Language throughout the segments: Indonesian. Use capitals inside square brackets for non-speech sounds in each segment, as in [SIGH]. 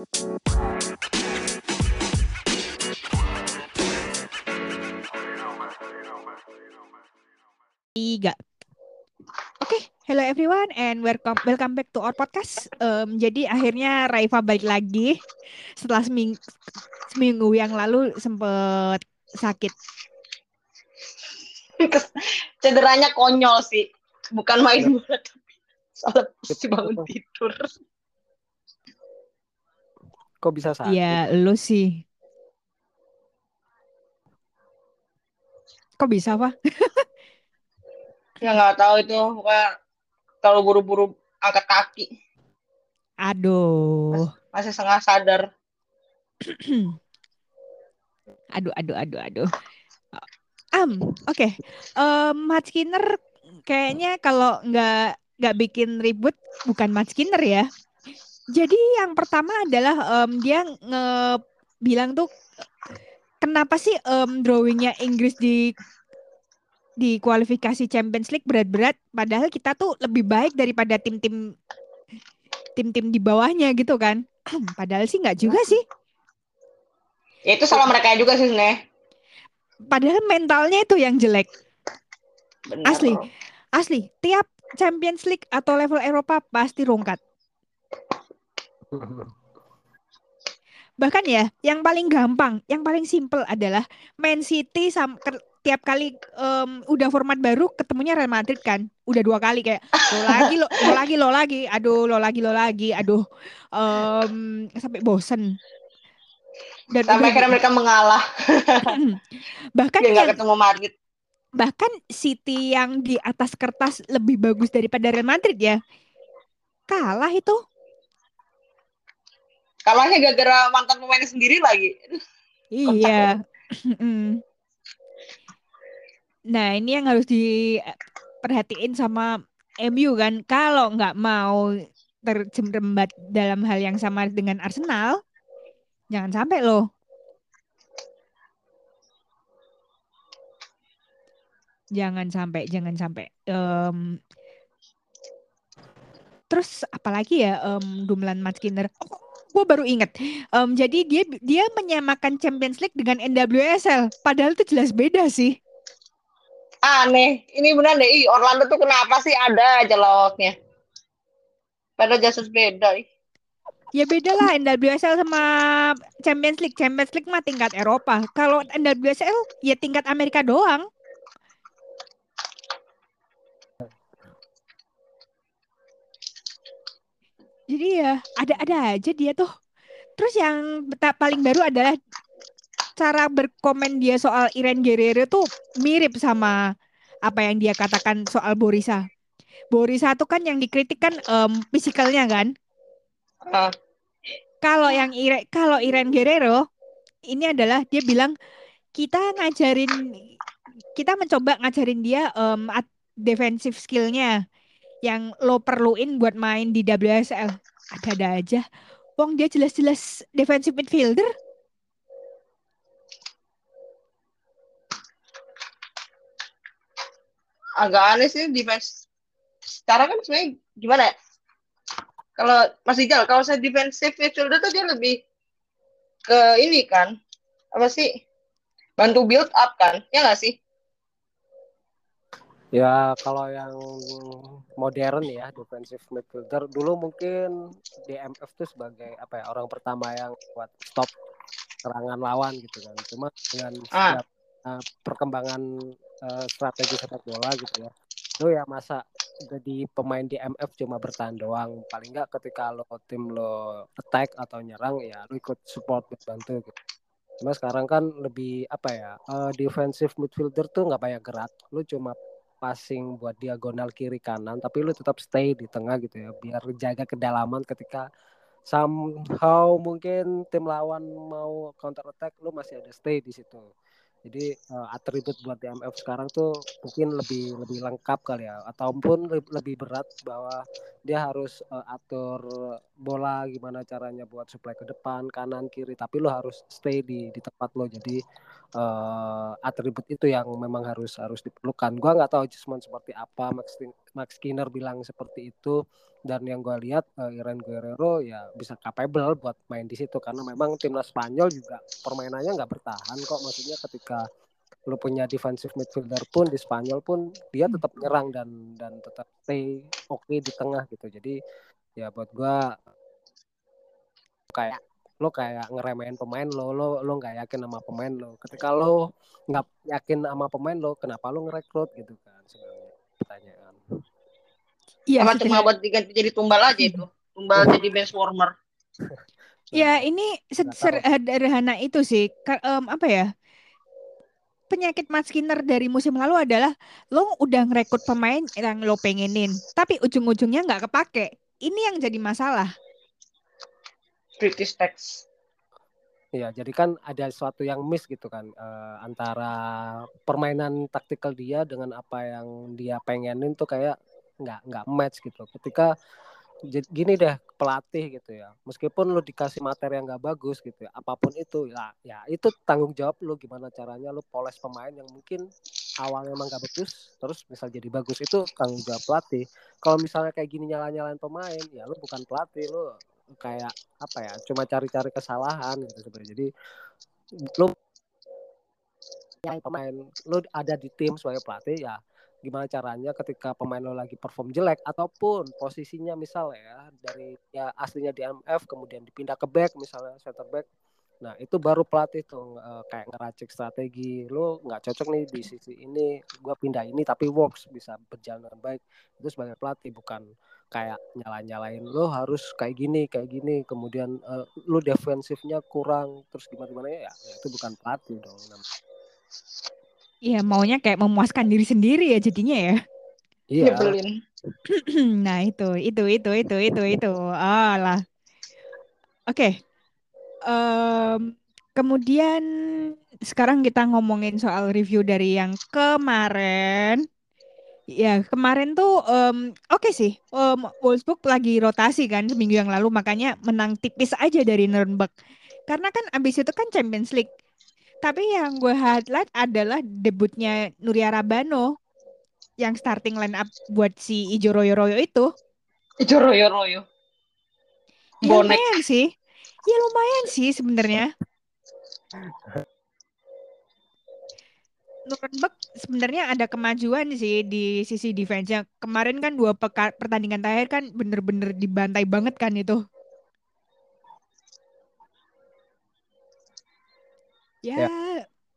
Tiga. Oke, okay, hello everyone and welcome welcome back to our podcast. Um, jadi akhirnya Raifa balik lagi setelah seminggu, seminggu yang lalu sempet sakit. [LAUGHS] Cederanya konyol sih, bukan main bola tapi soal bangun tidur. Kok bisa sakit? Ya, lu sih. Kok bisa, Pak? [LAUGHS] ya nggak tahu itu pokoknya kalau buru-buru angkat kaki. Aduh. Masih setengah sadar. [CLEARS THROAT] aduh, aduh, aduh, aduh. Um, oke. Okay. Um, Matt Skinner kayaknya kalau nggak nggak bikin ribut bukan Matt Skinner ya. Jadi yang pertama adalah um, dia nge bilang tuh kenapa sih um, drawingnya Inggris di di kualifikasi Champions League berat-berat padahal kita tuh lebih baik daripada tim-tim tim-tim di bawahnya gitu kan. [CLEARS THROAT] padahal sih nggak juga sih. Ya itu salah mereka juga sih sebenarnya. Padahal mentalnya itu yang jelek. Benar. Asli. Asli, tiap Champions League atau level Eropa pasti rongkat. Bahkan ya, yang paling gampang, yang paling simple adalah Man City sam tiap kali um, udah format baru ketemunya Real Madrid kan. Udah dua kali kayak lo lagi lo, lo lagi lo lagi, aduh lo lagi lo lagi, aduh um, sampai bosen. Dan sampai akhirnya mereka mengalah. bahkan yang ketemu Madrid. Bahkan City yang di atas kertas lebih bagus daripada Real Madrid ya. Kalah itu kalahnya gara-gara mantan pemain sendiri lagi. Iya. nah ini yang harus diperhatiin sama MU kan. Kalau nggak mau terjembat dalam hal yang sama dengan Arsenal, jangan sampai loh. Jangan sampai, jangan sampai. Um, terus apalagi ya um, Dumlan Matskinner. Oh, gue baru inget. Um, jadi dia dia menyamakan Champions League dengan NWSL, padahal itu jelas beda sih. Aneh, ini benar deh. Ih, Orlando tuh kenapa sih ada aja lawaknya? Padahal jelas beda. Ih. Ya beda lah NWSL sama Champions League. Champions League mah tingkat Eropa. Kalau NWSL ya tingkat Amerika doang. Jadi ya ada-ada aja dia tuh. Terus yang paling baru adalah cara berkomen dia soal Iren Guerrero tuh mirip sama apa yang dia katakan soal Borisa. Borisa tuh kan yang dikritik kan um, fisikalnya kan? Uh. kalau yang Ire kalau Iren Guerrero ini adalah dia bilang kita ngajarin kita mencoba ngajarin dia um, defensive skillnya yang lo perluin buat main di WSL ada-ada aja. Wong dia jelas-jelas defensive midfielder. Agak aneh sih defense. Sekarang kan sebenarnya gimana ya? Kalau masih jalan kalau saya defensive midfielder tuh dia lebih ke ini kan? Apa sih? Bantu build up kan? Ya nggak sih Ya kalau yang modern ya defensive midfielder dulu mungkin DMF tuh sebagai apa ya orang pertama yang buat stop serangan lawan gitu kan. Cuma dengan ah. setiap uh, perkembangan uh, strategi sepak bola gitu ya. Itu ya masa jadi pemain DMF cuma bertahan doang. Paling nggak ketika lo tim lo attack atau nyerang ya lo ikut support bantu gitu. Cuma sekarang kan lebih apa ya uh, defensive midfielder tuh nggak banyak gerak. Lu cuma passing buat diagonal kiri kanan tapi lu tetap stay di tengah gitu ya biar jaga kedalaman ketika somehow mungkin tim lawan mau counter attack lu masih ada stay di situ jadi uh, atribut buat DMF sekarang tuh mungkin lebih lebih lengkap kali ya. Ataupun lebih berat bahwa dia harus uh, atur bola gimana caranya buat supply ke depan kanan kiri. Tapi lo harus stay di di tempat lo. Jadi uh, atribut itu yang memang harus harus diperlukan. Gua nggak tahu adjustment seperti apa Max Skinner bilang seperti itu. Dan yang gue lihat uh, Iran Guerrero ya bisa capable buat main di situ. Karena memang timnas Spanyol juga permainannya nggak bertahan kok. Maksudnya ketika lu punya defensive midfielder pun di Spanyol pun dia tetap nyerang dan dan tetap stay oke okay di tengah gitu. Jadi ya buat gue kayak lo kayak ngeremehin pemain lo lo lo nggak yakin sama pemain lo. Ketika lo nggak yakin sama pemain lo kenapa lo ngerekrut gitu kan? Sebenarnya pertanyaan Iya, Sama cuma buat diganti jadi tumbal aja itu. Tumbal jadi bench warmer. Ya, ini sederhana itu sih. Um, apa ya? Penyakit Mas Skinner dari musim lalu adalah lo udah ngerekrut pemain yang lo pengenin, tapi ujung-ujungnya nggak kepake. Ini yang jadi masalah. British tax. Iya, jadi kan ada sesuatu yang miss gitu kan uh, antara permainan taktikal dia dengan apa yang dia pengenin tuh kayak nggak nggak match gitu. Ketika gini deh pelatih gitu ya. Meskipun lu dikasih materi yang nggak bagus gitu ya apa pun itu ya ya itu tanggung jawab lu gimana caranya lu poles pemain yang mungkin awalnya emang nggak bagus terus misal jadi bagus itu tanggung jawab pelatih. Kalau misalnya kayak gini nyala nyalain pemain ya lu bukan pelatih lu kayak apa ya cuma cari-cari kesalahan gitu sebenarnya. Jadi lu yang pemain lu ada di tim sebagai pelatih ya gimana caranya ketika pemain lo lagi perform jelek ataupun posisinya misalnya ya dari ya aslinya di MF kemudian dipindah ke back misalnya center back. Nah itu baru pelatih tuh uh, kayak ngeracik strategi lo nggak cocok nih di sisi ini gue pindah ini tapi works bisa berjalan dengan baik. Itu sebagai pelatih bukan kayak nyala nyalain lo harus kayak gini kayak gini kemudian uh, lo defensifnya kurang terus gimana gimana ya, ya itu bukan pelatih dong Iya, maunya kayak memuaskan diri sendiri ya jadinya ya. Iya. [CLEARS THROAT] nah, itu, itu, itu, itu, itu, itu. Ah lah. Oke. Okay. Um, kemudian sekarang kita ngomongin soal review dari yang kemarin. Ya, kemarin tuh um, oke okay sih. Um, Wolfsburg lagi rotasi kan seminggu yang lalu makanya menang tipis aja dari Nuremberg. Karena kan abis itu kan Champions League tapi yang gue highlight adalah debutnya Nuria Rabano yang starting line up buat si Ijo Royo Royo itu. Ijo Royo Royo. Ya, lumayan sih. Ya lumayan sih sebenarnya. Nuremberg sebenarnya ada kemajuan sih di sisi defense-nya. Kemarin kan dua pertandingan terakhir kan bener-bener dibantai banget kan itu. Ya. ya.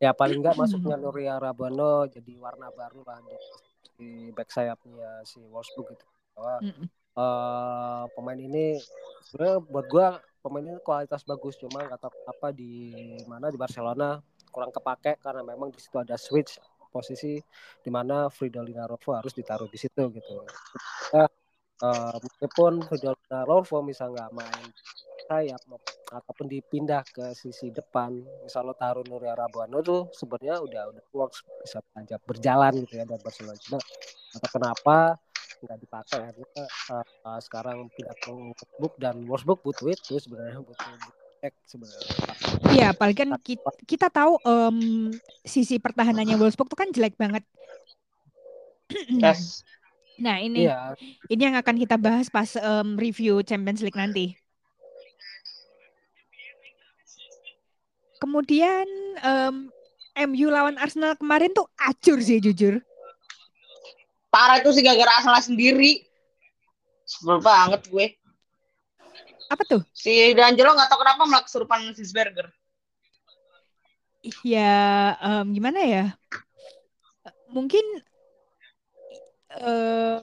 Ya paling nggak masuknya [CLEARS THROAT] Nuria Rabano jadi warna baru lah di, di back sayapnya si Wolfsburg itu. Bahwa uh, pemain ini sebenarnya buat gua pemain ini kualitas bagus cuma tahu apa di mana di Barcelona kurang kepake karena memang di situ ada switch posisi di mana Fridolina Rolfo harus ditaruh di situ gitu. Ya, uh, meskipun Fridolina Rolfo misalnya nggak main sayap ataupun dipindah ke sisi depan misal lo taruh Nuria Rabuano tuh sebenarnya udah udah works bisa aja berjalan gitu ya dan Barcelona. Cuma atau kenapa nggak dipakai akhirnya uh, uh, sekarang ke Wolfsburg dan Wolfsburg butuh itu sebenarnya butuh sebenarnya. Iya apalagi kan kita, kita tahu um, sisi pertahanannya Wolfsburg tuh kan jelek banget. Yes. Nah ini iya. ini yang akan kita bahas pas um, review Champions League nanti Kemudian um, MU lawan Arsenal kemarin tuh acur sih jujur. Parah itu sih gara-gara Arsenal sendiri. Sebel banget gue. Apa tuh? Si D'Angelo nggak tahu kenapa malah kesurupan Sisberger. Ya, um, gimana ya? Mungkin uh,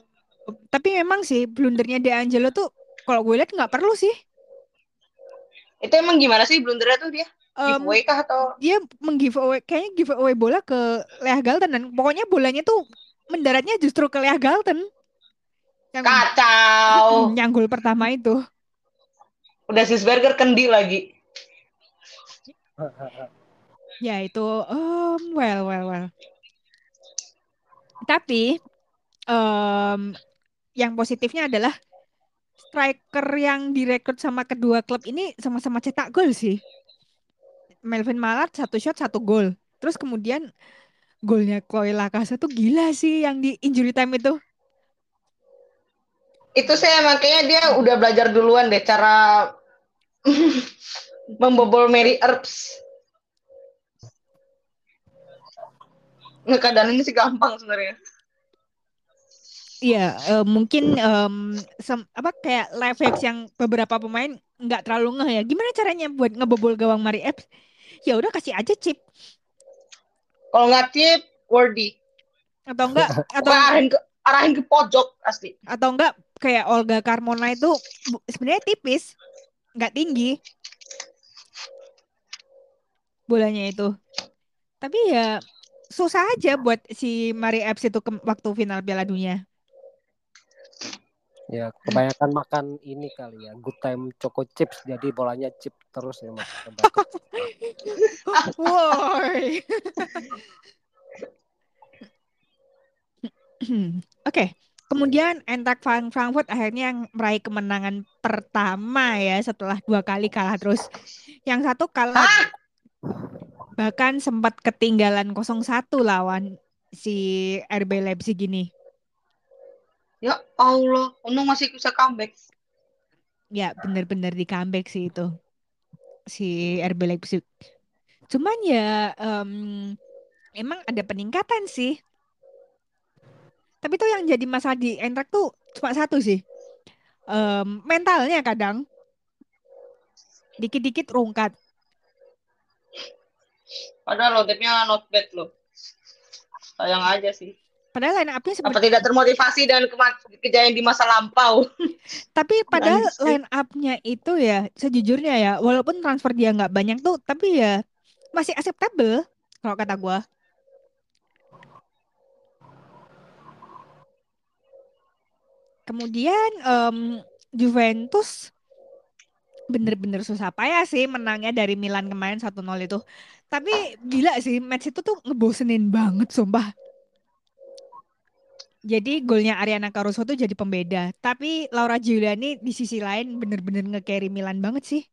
tapi memang sih blundernya D'Angelo tuh kalau gue lihat nggak perlu sih. Itu emang gimana sih blundernya tuh dia? giveaway kah atau? dia menggiveaway kayaknya giveaway bola ke Lea Galton dan pokoknya bolanya tuh mendaratnya justru ke Lea Galton yang kacau. Yang gol pertama itu. Udah Sisberger kendi lagi. Ya itu um, well well well. Tapi um, yang positifnya adalah striker yang direkrut sama kedua klub ini sama-sama cetak gol sih Melvin Malat satu shot satu gol. Terus kemudian golnya Chloe Lakasa tuh gila sih yang di injury time itu. Itu saya makanya dia udah belajar duluan deh cara [LAUGHS] membobol Mary Earps. Nggak keadaan ini sih gampang sebenarnya. Iya, eh, mungkin em, sem- apa kayak live hacks yang beberapa pemain nggak terlalu ngeh ya. Gimana caranya buat ngebobol gawang Mari Epps? Ya udah kasih aja chip Kalau nggak tip, wordy. atau enggak [LAUGHS] atau arahin ke arahin ke pojok asli. atau enggak kayak Olga Carmona itu sebenarnya tipis, nggak tinggi bolanya itu. Tapi ya susah aja buat si Mari Epps itu ke waktu final Piala Dunia. Ya, kebanyakan makan ini kali ya, good time choco chips jadi bolanya chip terus ya Mas. [LAUGHS] Woi. [CLEARS THROAT] Oke, kemudian Eintracht Frank- Frankfurt akhirnya yang meraih kemenangan pertama ya setelah dua kali kalah terus. Yang satu kalah bahkan sempat ketinggalan 0-1 lawan si RB Leipzig ini. Ya Allah, untung masih bisa comeback. Ya, bener-bener di comeback sih itu. Si RB Leipzig. Cuman ya em, emang ada peningkatan sih. Tapi tuh yang jadi masalah di Eintracht tuh cuma satu sih. Em, mentalnya kadang dikit-dikit rungkat. Padahal lotepnya not bad loh. Sayang aja sih. Padahal line up-nya Apa sebenarnya tidak termotivasi dan kema- kejayaan di masa lampau? [LAUGHS] tapi padahal line up-nya itu ya sejujurnya ya walaupun transfer dia nggak banyak tuh tapi ya masih acceptable kalau kata gua. Kemudian em, Juventus bener-bener susah payah sih menangnya dari Milan kemarin 1-0 itu. Tapi gila sih match itu tuh ngebosenin banget sumpah. Jadi golnya Ariana Caruso tuh jadi pembeda. Tapi Laura Giuliani di sisi lain bener-bener nge-carry Milan banget sih.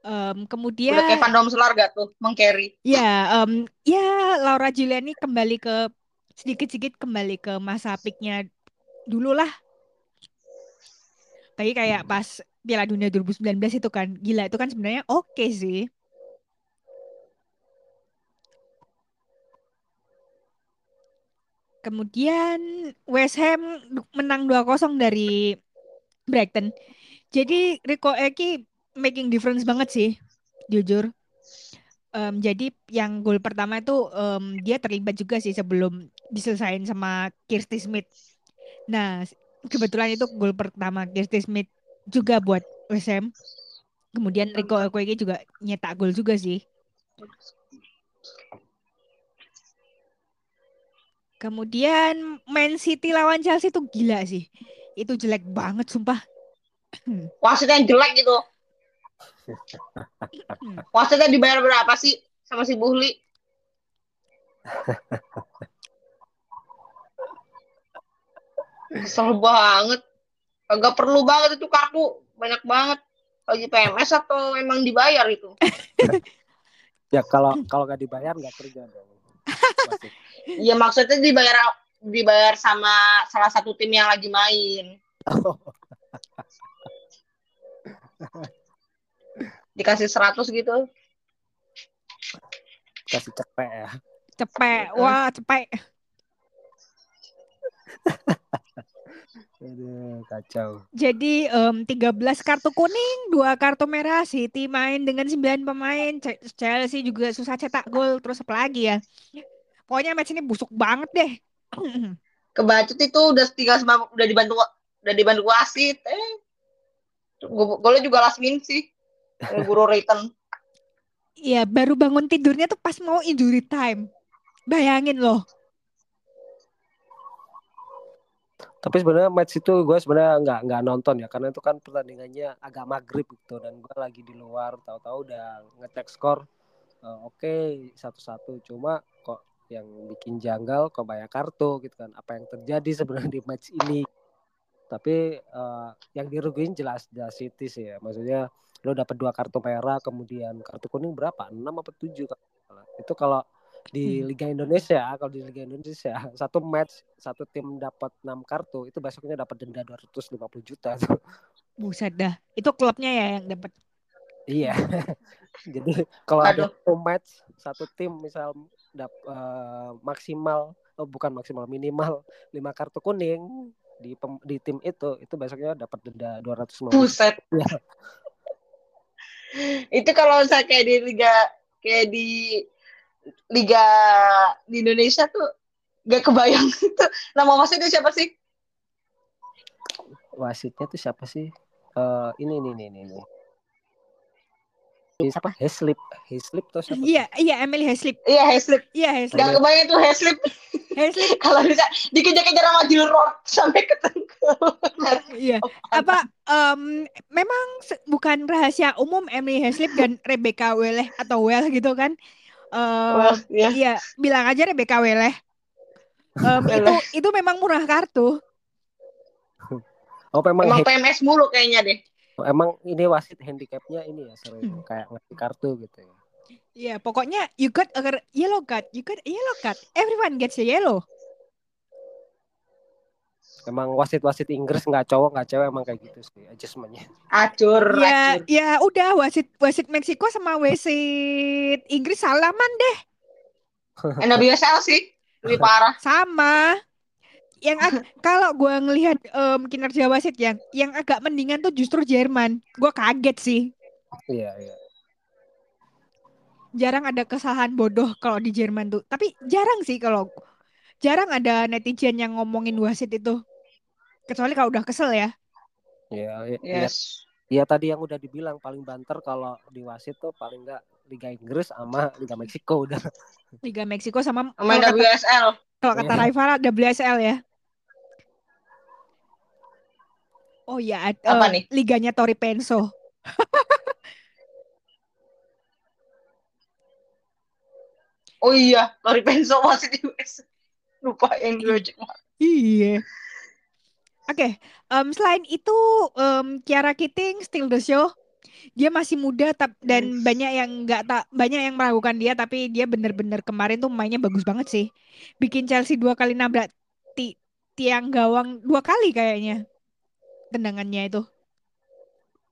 Em, kemudian Udah kayak fandom Selarga tuh, mengcarry. Ya, em, ya Laura Giuliani kembali ke sedikit-sedikit kembali ke masa peaknya dulu lah. Tapi kayak pas Piala Dunia 2019 itu kan gila itu kan sebenarnya oke sih. Kemudian West Ham menang 2-0 dari Brighton. Jadi Rico Eki making difference banget sih, jujur. Em, jadi yang gol pertama itu em, dia terlibat juga sih sebelum diselesain sama Kirsty Smith. Nah, kebetulan itu gol pertama Kirsty Smith juga buat West Ham. Kemudian Rico Okoye juga nyetak gol juga sih. Kemudian Man City lawan Chelsea itu gila sih. Itu jelek banget sumpah. [CLEARS THROAT] Wasitnya yang jelek gitu. [CLEARS THROAT] Wasitnya dibayar berapa sih sama si Buhli? Kesel banget. Agak perlu banget itu kartu. Banyak banget. Lagi PMS atau emang dibayar itu? [LAUGHS] Ya kalau kalau nggak dibayar nggak kerja dong. Iya maksudnya dibayar dibayar sama salah satu tim yang lagi main. [LAUGHS] Dikasih 100 gitu. Kasih cepet ya. Cepet, wah cepet. [LAUGHS] Aduh, kacau. Jadi em, 13 kartu kuning, dua kartu merah. City main dengan 9 pemain. Chelsea juga susah cetak gol. Terus apa lagi ya? Pokoknya match ini busuk banget deh. [CLEARS THROAT] Kebacut itu udah tiga sama udah dibantu udah dibantu wasit. Eh. Gol- Golnya juga last minute sih. Guru return. Iya, baru bangun tidurnya tuh pas mau injury time. Bayangin loh. Tapi sebenarnya match itu gue sebenarnya nggak nggak nonton ya karena itu kan pertandingannya agak maghrib gitu dan gue lagi di luar tahu-tahu udah ngecek skor Eh, oke satu-satu. Cuma kok yang bikin janggal kok banyak kartu gitu kan. Apa yang terjadi sebenarnya di match ini? Tapi eh, yang dirugiin jelas jelas City sih ya. Maksudnya lo dapat dua kartu merah kemudian kartu kuning berapa? Enam apa tujuh itu kalau di Hmm. Liga Indonesia kalau di Liga Indonesia satu match satu tim dapat 6 kartu itu besoknya dapat denda 250 juta tuh. Buset dah. Itu klubnya ya yang dapat. Iya. [LAUGHS] Jadi kalau ada satu match satu tim misal dap, eh, maksimal oh bukan maksimal minimal lima kartu kuning di pem- di tim itu itu besoknya dapat denda 250 juta. Buset. [LAUGHS] Iya. Itu kalau saya kayak di liga kayak di liga di Indonesia tuh gak kebayang [LAUGHS] itu. Nama wasitnya siapa sih? Wasitnya tuh siapa sih? Eh ini ini ini ini. siapa? Heslip. Heslip tuh siapa? Iya, iya Emily Heslip. Iya, Heslip. Iya Heslip. Gak kebayang tuh Heslip Heslip. [LAUGHS] kalau bisa dikejar-kejar sama Gilroy sampai ketengkel. [LAUGHS] Iya. Apa em, memang bukan rahasia umum Emily Heslip dan Rebecca Weleh atau Well gitu kan? Eh, Wah, ya. Iya, bilang aja Rebecca Weleh. Em, itu Weleh. itu memang murah kartu. Oh memang Emang PMS mulu kayaknya deh. emang ini wasit handicapnya ini ya sering Hmm. kayak ngasih kartu gitu ya. Iya, pokoknya you got a yellow card, you got a yellow card. Everyone gets a yellow. Emang wasit-wasit Inggris nggak cowok nggak cewek emang kayak gitu sih adjustmentnya. Acur, Ya, acur. ya udah wasit wasit Meksiko sama wasit Inggris salaman deh, [LAUGHS] NWSL sih lebih parah. sama. Yang ag- [LAUGHS] kalau gua ngelihat em, kinerja wasit yang yang agak mendingan tuh justru Jerman. Gua kaget sih. Iya iya. Jarang ada kesalahan bodoh kalau di Jerman tuh. Tapi jarang sih kalau jarang ada netizen yang ngomongin wasit itu. Kecuali kalau udah kesel ya. Iya iya. iya. Yes. Iya tadi yang udah dibilang paling banter kalau di wasit tuh paling nggak Liga Inggris sama Liga Meksiko udah. Liga Meksiko sama Sama kalau kata, NWSL. kalau kata Iya. Raifara WSL ya. Oh ya, ad- Apa eh, nih? liganya Tori Penso. Oh iya, Lori Penso masih di US. Lupa yang gue. Iya. Oke, em, selain itu em, Kiara Kitting still the show. Dia masih muda tap, dan Yes. banyak yang nggak tak banyak yang meragukan dia tapi dia bener-bener kemarin tuh mainnya bagus banget sih. Bikin Chelsea dua kali nabrak ti- tiang gawang dua kali kayaknya tendangannya itu.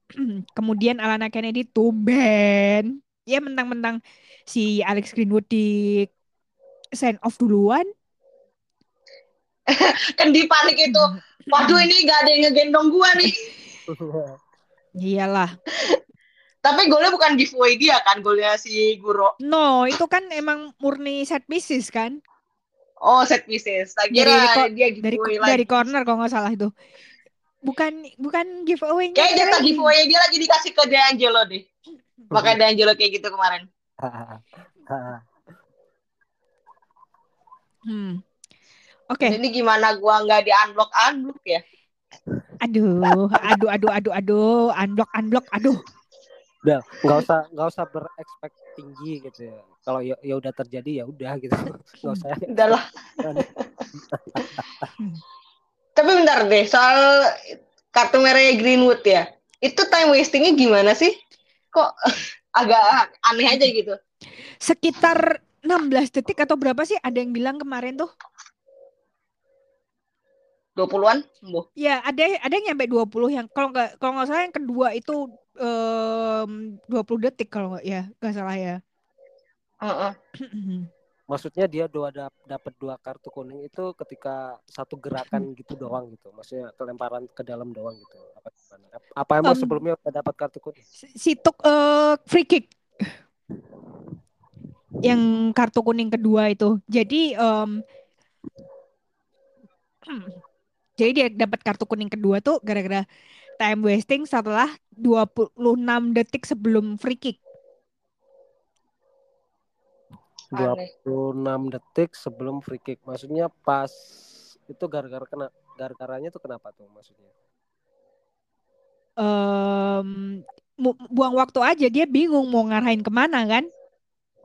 [CLEARS THROAT] Kemudian Alana Kennedy tumben. Ya mentang-mentang si Alex Greenwood di send off duluan. [LAUGHS] Kan di panik itu. Waduh ini gak ada yang ngegendong gua nih. [LAUGHS] Iyalah. Tapi golnya bukan giveaway dia kan, golnya si Guro. No, itu kan emang murni set pieces kan? Oh, set pieces. Tak Dari- kira dari- dia Dari giveaway dari lagi. corner kalau nggak salah itu. Bukan bukan giveaway-nya Kayak jatah lagi. giveaway dia lagi dikasih ke De Angelo deh. [LAUGHS] Makanya De Angelo kayak gitu kemarin. Hmm. Oke. Ini gimana gua nggak di unblock unblock ya? Aduh, aduh, aduh, aduh, aduh, unblock, unblock, aduh. Udah nggak usah nggak usah berekspek tinggi gitu ya. Kalau ya, ya udah terjadi ya udah gitu. [LAUGHS] Nggak usah. Udahlah. [LAUGHS] Tapi bentar deh, soal kartu merahnya Greenwood ya. Itu time wastingnya gimana sih? Kok [LAUGHS] agak aneh aja gitu. Sekitar 16 detik atau berapa sih ada yang bilang kemarin tuh? 20-an? Boh. Ya, ada ada yang nyampe 20 yang kalau nggak kalau nggak salah yang kedua itu em, 20 detik kalau nggak ya, nggak salah ya. Heeh. [CLEARS THROAT] Maksudnya dia dua dap dapat dua kartu kuning itu ketika satu gerakan [CLEARS THROAT] gitu doang gitu. Maksudnya kelemparan ke dalam doang gitu. Apa gimana? Ap- Apa emang Em, sebelumnya udah dapat kartu kuning? Si si Tuk eh, free kick yang kartu kuning kedua itu. Jadi em, [CLEARS THROAT] jadi dia dapat kartu kuning kedua tuh gara-gara time wasting setelah 26 detik sebelum free kick. Aneh. 26 detik sebelum free kick. Maksudnya pas itu gara-gara kena gara-garanya tuh kenapa tuh maksudnya? Mu- buang waktu aja dia bingung mau ngarahin ke mana kan?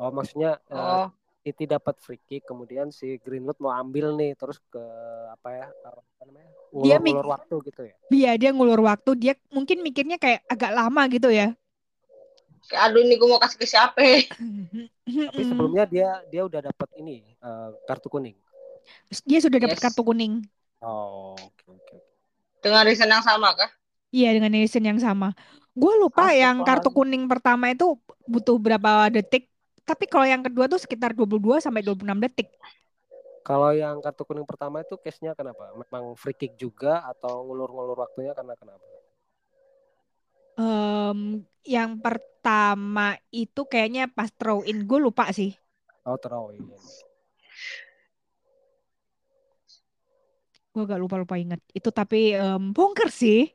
Oh, maksudnya eh, Oh, City dapat free kick kemudian si Greenwood mau ambil nih terus ke apa ya? Apa namanya? Dia mik- Ulur-ulur waktu gitu ya. Iya dia ngulur waktu dia mungkin mikirnya kayak agak lama gitu ya. kayak aduh ini gue mau kasih ke siapa [LAUGHS] Tapi sebelumnya dia dia udah dapat ini eh, kartu kuning. dia sudah dapat Yes. kartu kuning. Oh, oke oke. dengan reason yang sama kah Iya dengan Nielsen yang sama. Gue lupa yang kartu kuning pertama itu butuh berapa detik. Tapi kalau yang kedua tuh sekitar 22 sampai 26 detik. Kalau yang kartu kuning pertama itu case-nya kenapa? Memang free kick juga atau ngulur-ngulur waktunya karena kenapa? Em, yang pertama itu kayaknya pas throw in gue lupa sih. Oh, terawih. Gue gak lupa-lupa inget. Itu tapi em, bonkers sih.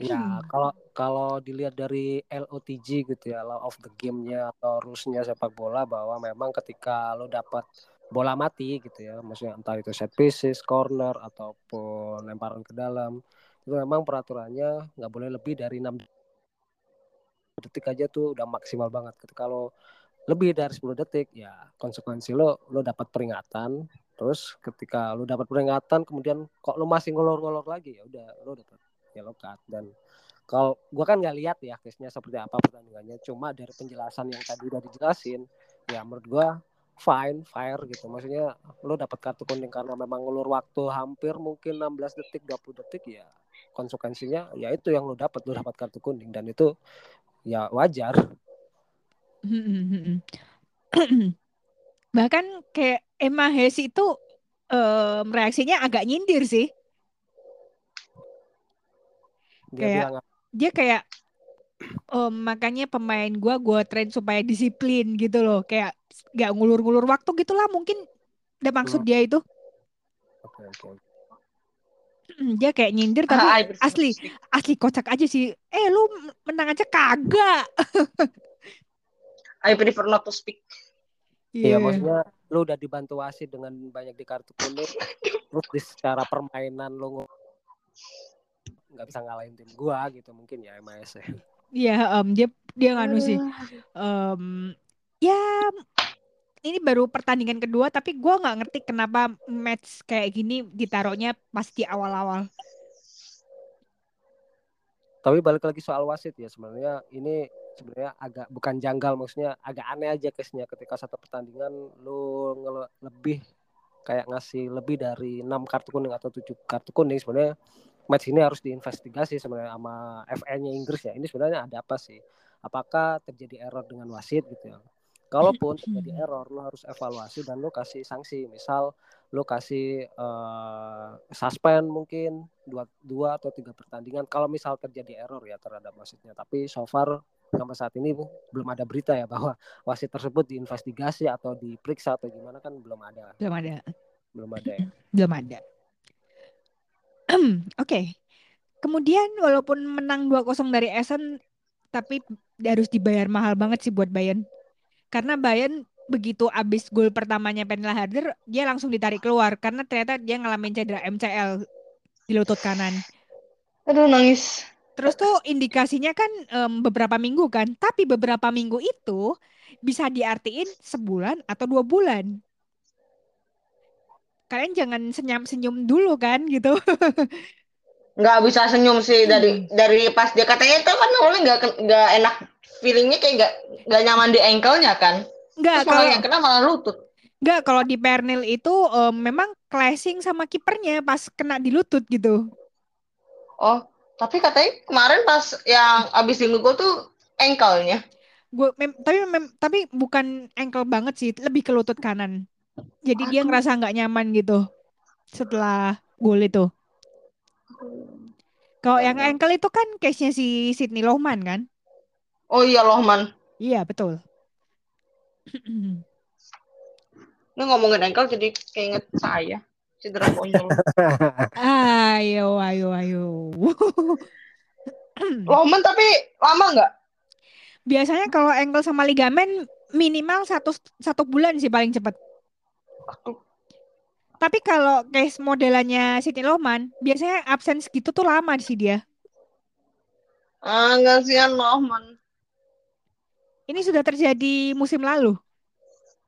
Ya, kalau kalau dilihat dari LOTG gitu ya, law of the game-nya atau rules-nya sepak bola bahwa memang ketika lo dapat bola mati gitu ya, maksudnya entah itu set pieces, corner ataupun lemparan ke dalam, itu memang peraturannya nggak boleh lebih dari 6 detik aja tuh udah maksimal banget. Ketika lo lebih dari 10 detik, ya konsekuensi lo lo dapat peringatan. Terus ketika lo dapat peringatan, kemudian kok lo masih ngolor-ngolor lagi, ya udah lo dapat yellow card dan kalau gua kan nggak lihat ya case-nya seperti apa pertandingannya. Cuma dari penjelasan yang tadi udah dijelasin ya menurut gua fine fair gitu. Maksudnya lo dapat kartu kuning karena memang ngulur waktu hampir mungkin 16 detik 20 detik ya konsekuensinya ya itu yang lo dapat lo dapat kartu kuning dan itu ya wajar. [CLEARS THROAT] Bahkan kayak Emma Hayes itu em, reaksinya agak nyindir sih. Dia Kayak- bilang Dia kayak em, makanya pemain gua gua train supaya disiplin gitu loh. Kayak gak ngulur-ngulur waktu gitulah mungkin. Udah maksud Hmm. dia itu. oke oke Dia kayak nyindir tapi Ah, asli asli kocak aja sih. Eh lu menang aja kagak. I prefer not to speak Iya Iya. maksudnya lu udah dibantu wasit dengan banyak di kartu kuning terus di secara permainan lu nggak bisa ngalahin tim gua gitu mungkin ya MAS ya. Iya, em, dia dia nganu sih. Em, ya ini baru pertandingan kedua tapi gua nggak ngerti kenapa match kayak gini ditaruhnya pas di awal-awal. Tapi balik lagi soal wasit ya sebenarnya ini sebenarnya agak bukan janggal maksudnya agak aneh aja case-nya ketika satu pertandingan lu lebih kayak ngasih lebih dari enam kartu kuning atau tujuh kartu kuning sebenarnya match ini harus diinvestigasi sebenarnya sama FA-nya Inggris ya. Ini sebenarnya ada apa sih? Apakah terjadi error dengan wasit gitu ya? Kalaupun terjadi error, lo harus evaluasi dan lo kasih sanksi. Misal lo kasih eh, suspend mungkin dua, dua atau tiga pertandingan. Kalau misal terjadi error ya terhadap wasitnya. Tapi so far sampai saat ini belum ada berita ya bahwa wasit tersebut diinvestigasi atau diperiksa atau gimana kan belum ada, Belum ada, belum ada ya. belum ada. [CLEARS THROAT] Oke. Kemudian walaupun menang 2-0 dari Essen tapi harus dibayar mahal banget sih buat Bayern. Karena Bayern begitu abis gol pertamanya Penela Harder, dia langsung ditarik keluar karena ternyata dia ngalamin cedera MCL di lutut kanan. aduh nangis Terus tuh indikasinya kan em, beberapa minggu kan, tapi beberapa minggu itu bisa diartiin sebulan atau dua bulan. Kalian jangan senyum-senyum dulu kan gitu. nggak bisa senyum sih dari dari pas dia katanya itu kan awalnya nggak nggak enak feelingnya kayak nggak nggak nyaman di ankle-nya kan malah kalau yang kena malah lutut enggak kalau di Pernil itu em, memang clashing sama kipernya pas kena di lutut gitu. oh tapi katanya kemarin pas yang abis di gol tuh ankle-nya Gue tapi mem- tapi bukan ankle banget sih, lebih ke lutut kanan. Jadi dia Aduh. ngerasa nggak nyaman gitu setelah gol itu. Kalau yang ankle itu kan case-nya si Sidney Lohman kan? oh iya Lohman Iya, betul. [CLEARS THROAT] ini ngomongin ankle jadi keinget saya cedera konyol [LAUGHS] Ayo, ayo, ayo. [CLEARS THROAT] Lohman tapi lama nggak Biasanya kalau ankle sama ligamen minimal satu satu bulan sih paling cepat. Aduh. Tapi kalau case modelannya Sidney Lohman, biasanya absen segitu tuh lama sih dia. ah nggak sih Lohman Ini sudah terjadi musim lalu.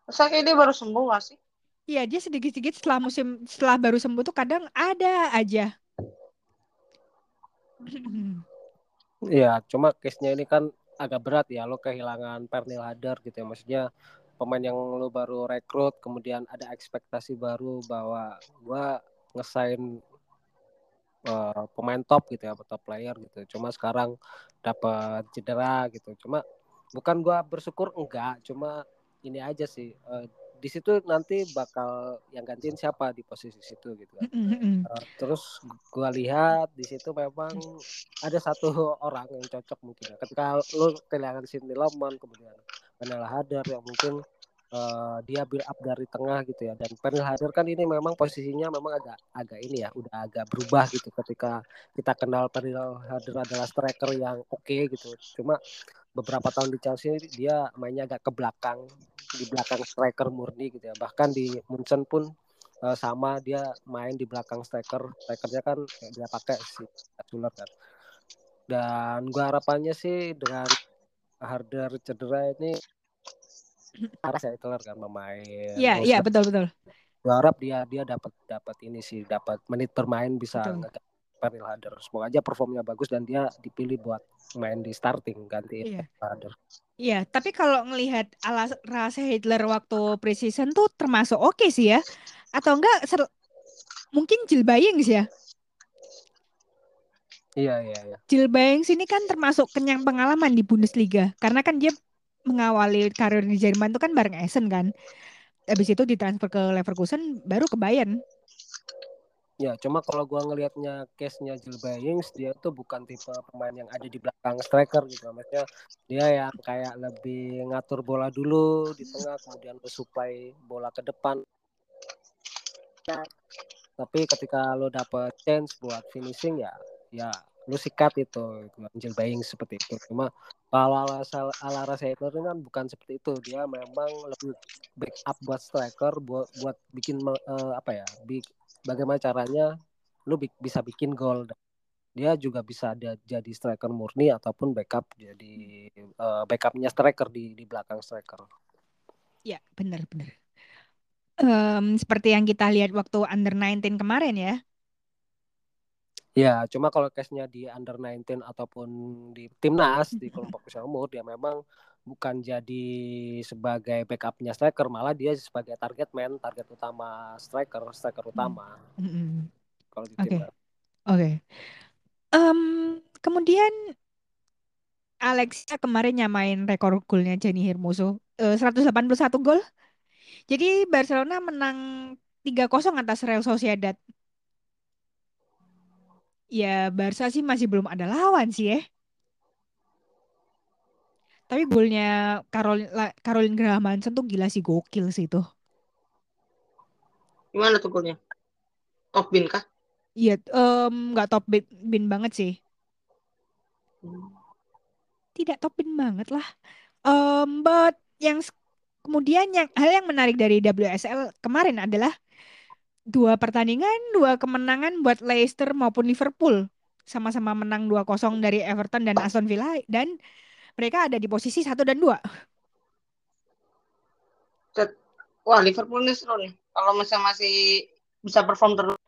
masa kayak dia baru sembuh nggak sih Iya, dia sedikit-sedikit setelah musim setelah baru sembuh tuh kadang ada aja. Iya, cuma case-nya ini kan agak berat ya lo kehilangan Pernil Hadar gitu ya maksudnya pemain yang lo baru rekrut kemudian ada ekspektasi baru bahwa gua ngesain uh, pemain top gitu ya top player gitu cuma sekarang dapat cedera gitu cuma bukan gua bersyukur enggak cuma ini aja sih uh, di situ nanti bakal yang gantiin siapa di posisi situ gitu kan. Uh, terus gua lihat di situ memang ada satu orang yang cocok mungkin ya. Ketika lu kehilangan Sidney Lemon kemudian Penela Hadar yang mungkin uh, dia build up dari tengah gitu ya. Dan Penela Hadar kan ini memang posisinya memang agak agak ini ya udah agak berubah gitu ketika kita kenal Penela Hadar adalah striker yang oke okay, gitu. Cuma beberapa tahun di Chelsea dia mainnya agak ke belakang di belakang striker murni gitu ya. Bahkan di Munchen pun uh, sama dia main di belakang striker. Strikernya kan dia pakai si Suler kan. Dan gua harapannya sih dengan Harder cedera ini arah saya kelar kan pemain iya iya betul betul gua harap dia dia dapat dapat ini sih dapat menit bermain bisa Pernil Harder semoga aja performnya bagus dan dia dipilih buat main di starting ganti iya. Harder Iya, tapi kalau ngelihat alas rasa Hitler waktu preseason tuh termasuk oke okay sih ya. Atau enggak ser mungkin Jill Bayings ya? Iya, iya, iya. Jill Bayings ini kan termasuk kenyang pengalaman di Bundesliga karena kan dia mengawali karir di Jerman itu kan bareng Essen kan. Habis itu ditransfer ke Leverkusen baru ke Bayern. Ya, cuma kalau gua ngelihatnya case-nya Jill Bayings, dia tuh bukan tipe pemain yang ada di belakang striker gitu. Maksudnya dia yang kayak lebih ngatur bola dulu di tengah, kemudian supply bola ke depan. Tapi ketika lo dapet chance buat finishing ya, ya lu sikat itu Jill Bayings seperti itu. Cuma kalau ala ala Sailor kan bukan seperti itu. Dia memang lebih backup buat striker, buat buat bikin uh, apa ya, big, bagaimana caranya lu bi bisa bikin gol dia juga bisa ada jadi striker murni ataupun backup jadi uh, backupnya striker di di belakang striker. Ya benar benar. Um, seperti yang kita lihat waktu under 19 kemarin ya. Ya, cuma kalau case-nya di under 19 ataupun di timnas di kelompok [LAUGHS] usia umur dia memang bukan jadi sebagai backupnya striker malah dia sebagai target man target utama striker striker utama mm-hmm. kalau di okay. oke okay. um, kemudian Alexia kemarin nyamain rekor golnya Jenny Hermoso uh, 181 gol jadi Barcelona menang 3-0 atas Real Sociedad ya Barca sih masih belum ada lawan sih ya tapi golnya Caroline Caroline Graham Hansen tuh gila sih gokil sih itu. Gimana tuh golnya? Top bin kah? Iya, um, nggak top bin, bin banget sih. Hmm. Tidak top bin banget lah. Um, but yang kemudian yang hal yang menarik dari WSL kemarin adalah dua pertandingan, dua kemenangan buat Leicester maupun Liverpool. Sama-sama menang 2-0 dari Everton dan Aston Villa dan mereka ada di posisi satu dan dua. Wah Liverpool ini seru nih. Kalau misalnya masih bisa perform terus,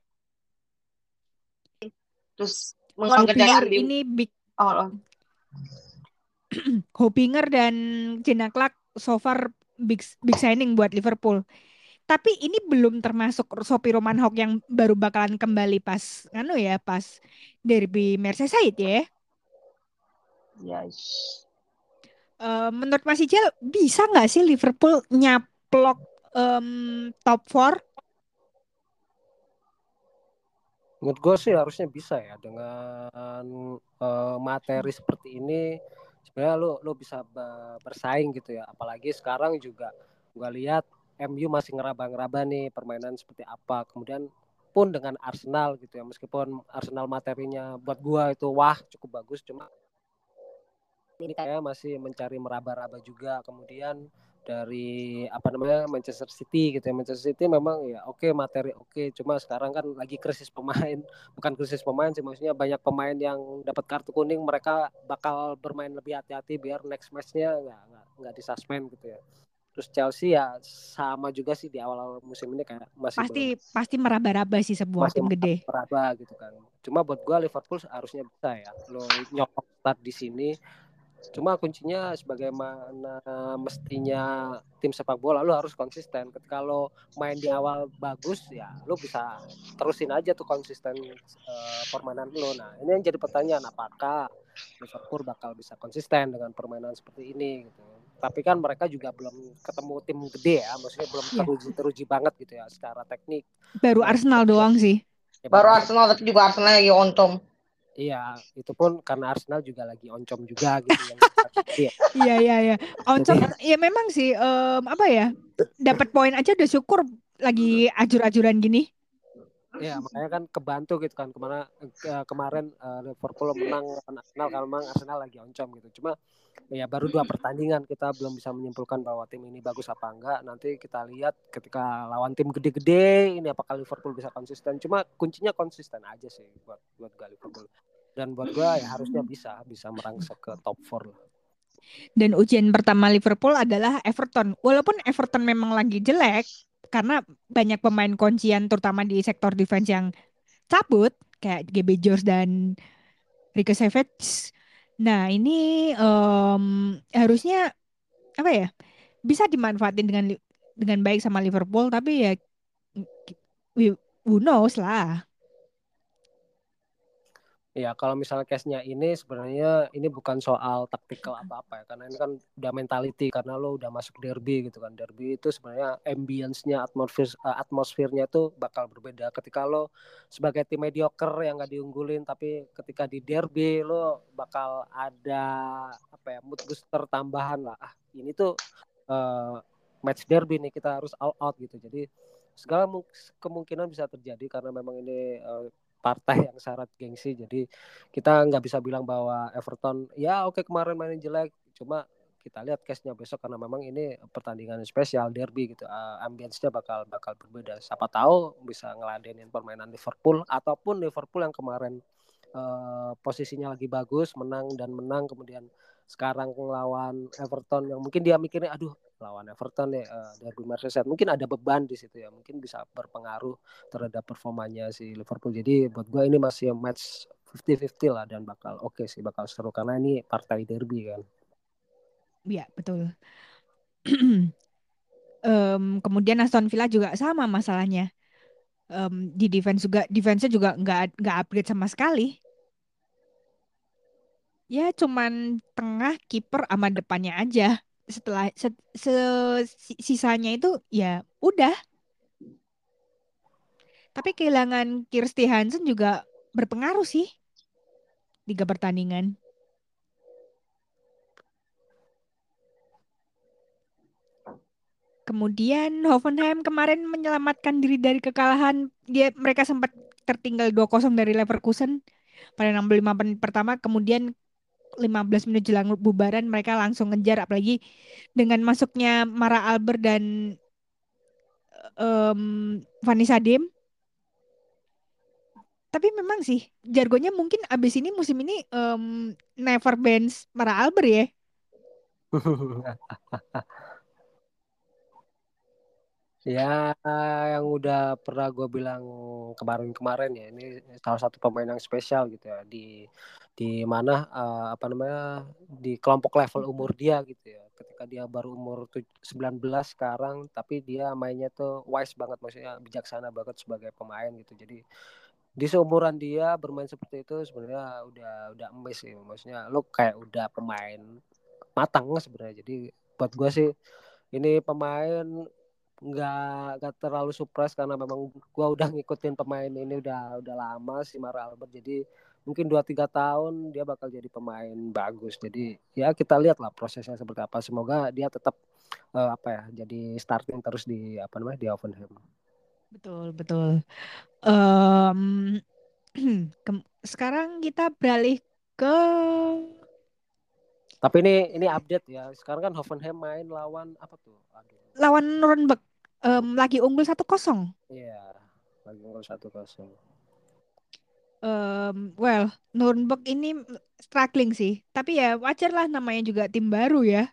terus mengerjakan ini big. Oh, oh. Hopinger dan Jenna Clark so far big big signing buat Liverpool. Tapi ini belum termasuk Sopi Romanhok yang baru bakalan kembali pas anu ya pas derby Merseyside ya. Yes. Uh, menurut Mas Ijal bisa nggak sih Liverpool nyaplok um, top 4? Menurut gue sih harusnya bisa ya dengan uh, materi seperti ini sebenarnya lo lo bisa bersaing gitu ya apalagi sekarang juga gue lihat MU masih ngeraba-ngeraba nih permainan seperti apa. Kemudian pun dengan Arsenal gitu ya meskipun Arsenal materinya buat gua itu wah cukup bagus cuma ini saya masih mencari meraba-raba juga. Kemudian dari apa namanya Manchester City gitu ya. Manchester City memang ya oke okay, materi oke okay. cuma sekarang kan lagi krisis pemain. [LAUGHS] Bukan krisis pemain sih maksudnya banyak pemain yang dapat kartu kuning mereka bakal bermain lebih hati-hati biar next matchnya nggak nggak nggak disuspend gitu ya terus Chelsea ya sama juga sih di awal-awal musim ini kayak masih pasti belum, pasti meraba-raba sih sebuah tim gede meraba gitu kan cuma buat gua Liverpool harusnya bisa ya lo nyokok start di sini Cuma kuncinya sebagaimana mestinya tim sepak bola lu harus konsisten. Ketika lo main di awal bagus ya lu bisa terusin aja tuh konsisten uh, permainan lo. Nah, ini yang jadi pertanyaan apakah Liverpool bakal bisa konsisten dengan permainan seperti ini gitu. Tapi kan mereka juga belum ketemu tim gede ya, maksudnya belum yeah. teruji teruji banget gitu ya secara teknik. Baru Arsenal doang sih. Ya, baru Arsenal tapi juga Arsenal lagi ontom. Iya, itu pun karena Arsenal juga lagi oncom juga gitu yang [LAUGHS] Iya iya iya. Oncom ya memang sih um, apa ya? Dapat poin aja udah syukur lagi ajur-ajuran gini. Iya, makanya kan kebantu gitu kan ke mana ke, kemarin uh, Liverpool menang Arsenal kalau memang Arsenal lagi oncom gitu. Cuma ya baru dua pertandingan kita belum bisa menyimpulkan bahwa tim ini bagus apa enggak. Nanti kita lihat ketika lawan tim gede-gede ini apakah Liverpool bisa konsisten. Cuma kuncinya konsisten aja sih buat buat gak Liverpool. Dan buat gua ya harusnya bisa bisa merangsek ke top 4 lah. Dan ujian pertama Liverpool adalah Everton. Walaupun Everton memang lagi jelek, karena banyak pemain kuncian terutama di sektor defense yang cabut kayak GB George dan Rico Savage. Nah ini um, harusnya apa ya bisa dimanfaatin dengan dengan baik sama Liverpool tapi ya who knows lah. Ya, kalau misalnya case-nya ini sebenarnya ini bukan soal taktikal apa-apa ya, karena ini kan udah mentality karena lo udah masuk derby gitu kan. Derby itu sebenarnya ambience-nya, atmosfer uh, atmosfernya itu bakal berbeda ketika lo sebagai tim mediocre yang gak diunggulin tapi ketika di derby lo bakal ada apa ya, mood booster tambahan lah. Ah, ini tuh uh, match derby nih kita harus all out gitu. Jadi segala kemungkinan bisa terjadi karena memang ini uh, partai yang syarat gengsi. Jadi kita nggak bisa bilang bahwa Everton ya oke okay, kemarin mainin jelek. Cuma kita lihat case-nya besok karena memang ini pertandingan spesial derby gitu. Uh, ambience-nya bakal bakal berbeda. Siapa tahu bisa ngeladenin permainan Liverpool ataupun Liverpool yang kemarin uh, posisinya lagi bagus menang dan menang kemudian sekarang ngelawan Everton yang mungkin dia mikirnya aduh lawan Everton ya uh, derby Merseyside mungkin ada beban di situ ya mungkin bisa berpengaruh terhadap performanya si Liverpool. Jadi buat gue ini masih match 50-50 lah dan bakal oke okay sih bakal seru. Karena ini partai derby kan. Iya betul. [CLEARS THROAT] Um, kemudian Aston Villa juga sama masalahnya. Um, di defense juga defense-nya juga nggak nggak upgrade sama sekali. Ya cuman tengah kiper sama depannya aja setelah se, se, sisanya itu ya udah tapi kehilangan Kirsti Hansen juga berpengaruh sih tiga pertandingan Kemudian Hoffenheim kemarin menyelamatkan diri dari kekalahan. Dia mereka sempat tertinggal 2-0 dari Leverkusen pada 65 menit pertama. Kemudian 15 menit jelang bubaran mereka langsung ngejar apalagi dengan masuknya Mara Albert dan um, Vanessa Dim tapi memang sih jargonnya mungkin abis ini musim ini um, never bands Mara Albert ya [LAUGHS] Ya, yang udah pernah gue bilang kemarin-kemarin ya, ini salah satu pemain yang spesial gitu ya di di mana uh, apa namanya di kelompok level umur dia gitu ya. Ketika dia baru umur 19 sekarang, tapi dia mainnya tuh wise banget, maksudnya bijaksana banget sebagai pemain gitu. Jadi di seumuran dia bermain seperti itu sebenarnya udah udah emes sih, maksudnya lo kayak udah pemain matang sebenarnya. Jadi buat gue sih ini pemain nggak nggak terlalu surprise karena memang gua udah ngikutin pemain ini udah udah lama si Mara Albert. Jadi mungkin dua tiga tahun dia bakal jadi pemain bagus. Jadi ya kita lihat lah prosesnya seperti apa. Semoga dia tetap uh, apa ya jadi starting terus di apa namanya di Hoffenheim. Betul betul. Um, [CLEARS THROAT] sekarang kita beralih ke tapi ini ini update ya sekarang kan Hoffenheim main lawan apa tuh Aduh. lawan Nuremberg um, lagi unggul satu kosong. Iya, lagi unggul satu kosong. Um, well, Nuremberg ini struggling sih, tapi ya wajar lah namanya juga tim baru ya.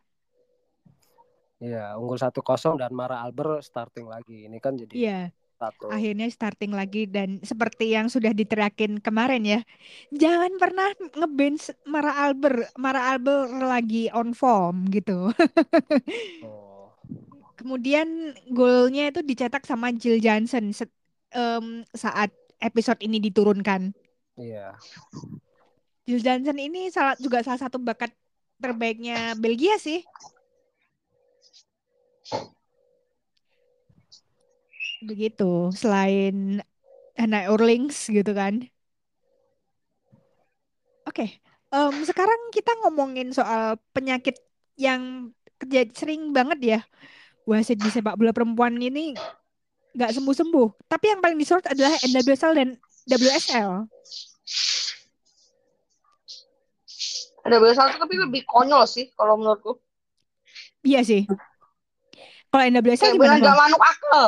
Iya, unggul satu kosong dan Mara Albert starting lagi. Ini kan jadi Iya. Satu. akhirnya starting lagi dan seperti yang sudah diteriakin kemarin ya jangan pernah ngeband Mara Albert Mara Albert lagi on form gitu Oh. kemudian golnya itu dicetak sama Jill Johnson em, saat episode ini diturunkan Iya. Jill Johnson ini salah juga salah satu bakat terbaiknya Belgia sih begitu selain Hannah Orlings gitu kan. Oke em, sekarang kita ngomongin soal penyakit yang kerja sering banget ya wasit di sepak bola perempuan ini nggak sembuh-sembuh. Tapi yang paling disorot adalah NWSL dan WSL Ada biasa tapi lebih konyol sih kalau menurutku. iya sih. Kalau NWSL Kayak gimana gak manuk akal.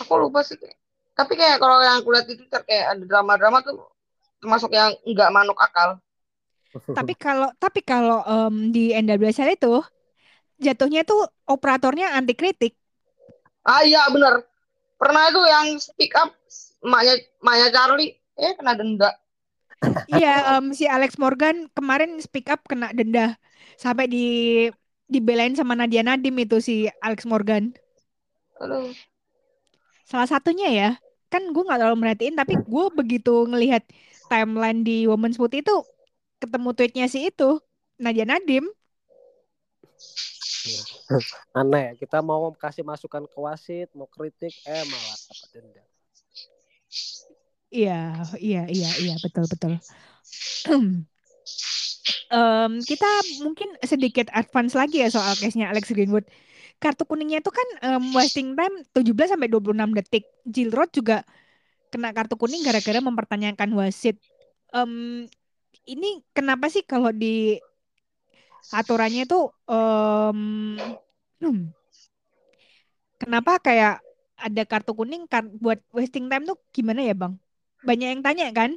Aku lupa sih. kayak- Tapi kayak kalau yang aku lihat itu kayak ada drama-drama tuh termasuk yang nggak manuk akal. [LAUGHS] Tapi kalau tapi kalau em, di NWSL itu jatuhnya tuh operatornya anti kritik. Ah iya bener. Pernah itu yang speak up emaknya emaknya Charlie eh kena denda. [LAUGHS] Iya, em, si Alex Morgan kemarin speak up kena denda sampai di dibelain sama Nadia Nadim itu si Alex Morgan. Aduh. Salah satunya ya, kan gue nggak terlalu merhatiin tapi gue begitu ngelihat timeline di Women's Putih itu ketemu tweetnya si itu Nadia Nadim. [LAUGHS] Aneh, ya, kita mau kasih masukan ke wasit, mau kritik, eh malah dapat denda. Iya, iya, iya, iya, betul, betul. [CLEARS THROAT] Em, kita mungkin sedikit advance lagi ya soal case-nya Alex Greenwood. Kartu kuningnya itu kan em, wasting time 17 sampai 26 detik. Jill Roth juga kena kartu kuning gara-gara mempertanyakan wasit. Em, ini kenapa sih kalau di aturannya itu em, hmm, kenapa kayak ada kartu kuning kar- buat wasting time tuh gimana ya, Bang? Banyak yang tanya kan?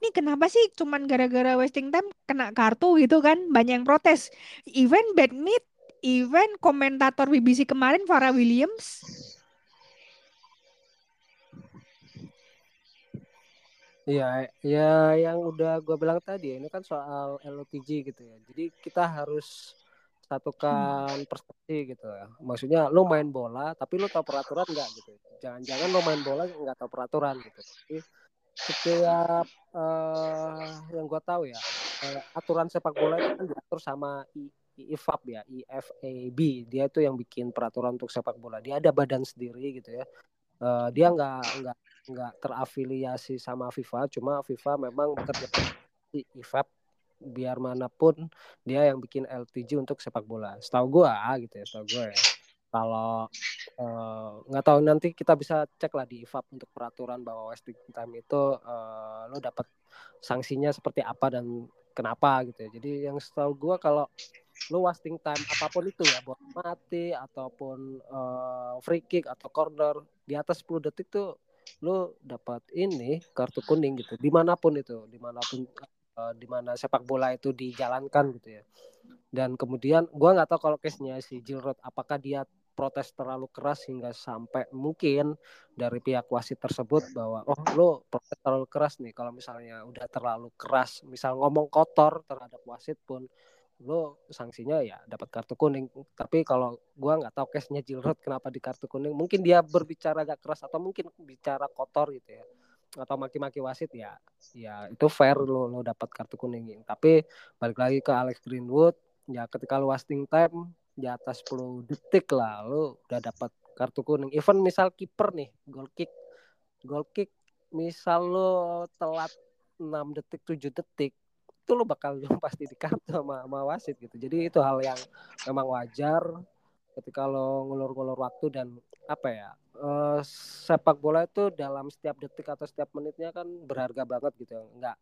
Ini kenapa sih cuman gara-gara wasting time kena kartu gitu kan? Banyak yang protes. Even badmit, even komentator BBC kemarin Farah Williams. Iya, ya yang udah gue bilang tadi, ini kan soal LOTG gitu ya. Jadi kita harus satukan persepsi gitu ya. Maksudnya lu main bola, tapi lu tahu peraturan nggak gitu. Jangan-jangan lu main bola nggak tahu peraturan gitu. Jadi setiap eh, yang gue tahu ya, eh, aturan sepak bola itu kan diatur sama IFAB ya, IFAB. Dia itu yang bikin peraturan untuk sepak bola. Dia ada badan sendiri gitu ya. Eh, dia nggak nggak nggak terafiliasi sama FIFA, cuma FIFA memang bekerja di IFAB biar mana pun dia yang bikin LTG untuk sepak bola. Setahu gua gitu ya, setahu gua ya. Kalau eh, nggak tahu nanti kita bisa cek lah di IFAB untuk peraturan bahwa wasting time itu eh, lo dapat sanksinya seperti apa dan kenapa gitu ya. Jadi yang setahu gua kalau lo wasting time apa pun itu ya, buat mati ataupun eh, free kick atau corner di atas 10 detik tuh lu dapat ini kartu kuning gitu di mana pun itu di mana pun eh, di mana sepak bola itu dijalankan gitu ya. Dan kemudian gua nggak tahu kalau case nya si Jill Roth apakah dia protes terlalu keras hingga sampai mungkin dari pihak wasit tersebut bahwa oh lo protes terlalu keras nih kalau misalnya udah terlalu keras misal ngomong kotor terhadap wasit pun lo sanksinya ya dapat kartu kuning. Tapi kalau gua nggak tahu case nya Jill Roth kenapa di kartu kuning mungkin dia berbicara agak keras atau mungkin bicara kotor gitu ya atau maki-maki wasit ya ya itu fair lo lo dapat kartu kuning. Tapi balik lagi ke Alex Greenwood ya ketika lo wasting time di atas 10 detik lah lo udah dapat kartu kuning. Even misal kiper nih goal kick goal kick misal lo telat 6 detik 7 detik itu lo bakal [LAUGHS] pasti di kartu sama, sama wasit gitu. Jadi itu hal yang memang wajar ketika lo ngulur-ngulur waktu dan apa ya eh, sepak bola itu dalam setiap detik atau setiap menitnya kan berharga banget gitu. Nggak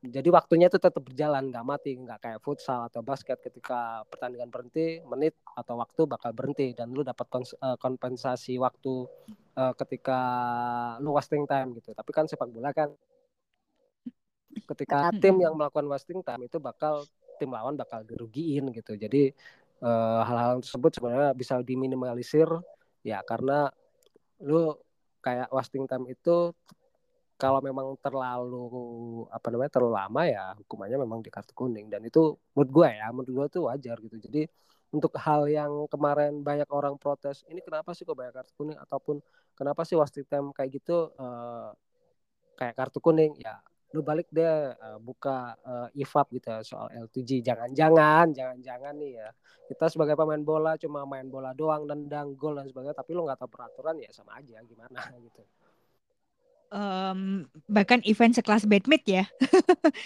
jadi waktunya itu tetap berjalan nggak mati nggak kayak futsal atau basket. Ketika pertandingan berhenti menit atau waktu bakal berhenti dan lu dapat eh, kompensasi waktu eh, ketika lu wasting time gitu. Tapi kan sepak bola kan ketika tim yang melakukan wasting time itu bakal tim lawan bakal dirugiin gitu. Jadi eh, hal-hal tersebut sebenarnya bisa diminimalisir ya karena lu kayak wasting time itu kalau memang terlalu apa namanya terlalu lama ya hukumannya memang di kartu kuning. Dan itu menurut gue ya menurut gue tuh wajar gitu. Jadi untuk hal yang kemarin banyak orang protes ini kenapa sih kok banyak kartu kuning? ataupun kenapa sih wasting time kayak gitu uh, kayak kartu kuning? Ya lu balik deh uh, buka uh, IFAB gitu ya, soal LTG jangan-jangan jangan-jangan nih ya. Kita sebagai pemain bola cuma main bola doang nendang gol dan sebagainya tapi lu nggak tahu peraturan ya sama aja gimana [LAUGHS] gitu. Um, bahkan event sekelas badminton ya.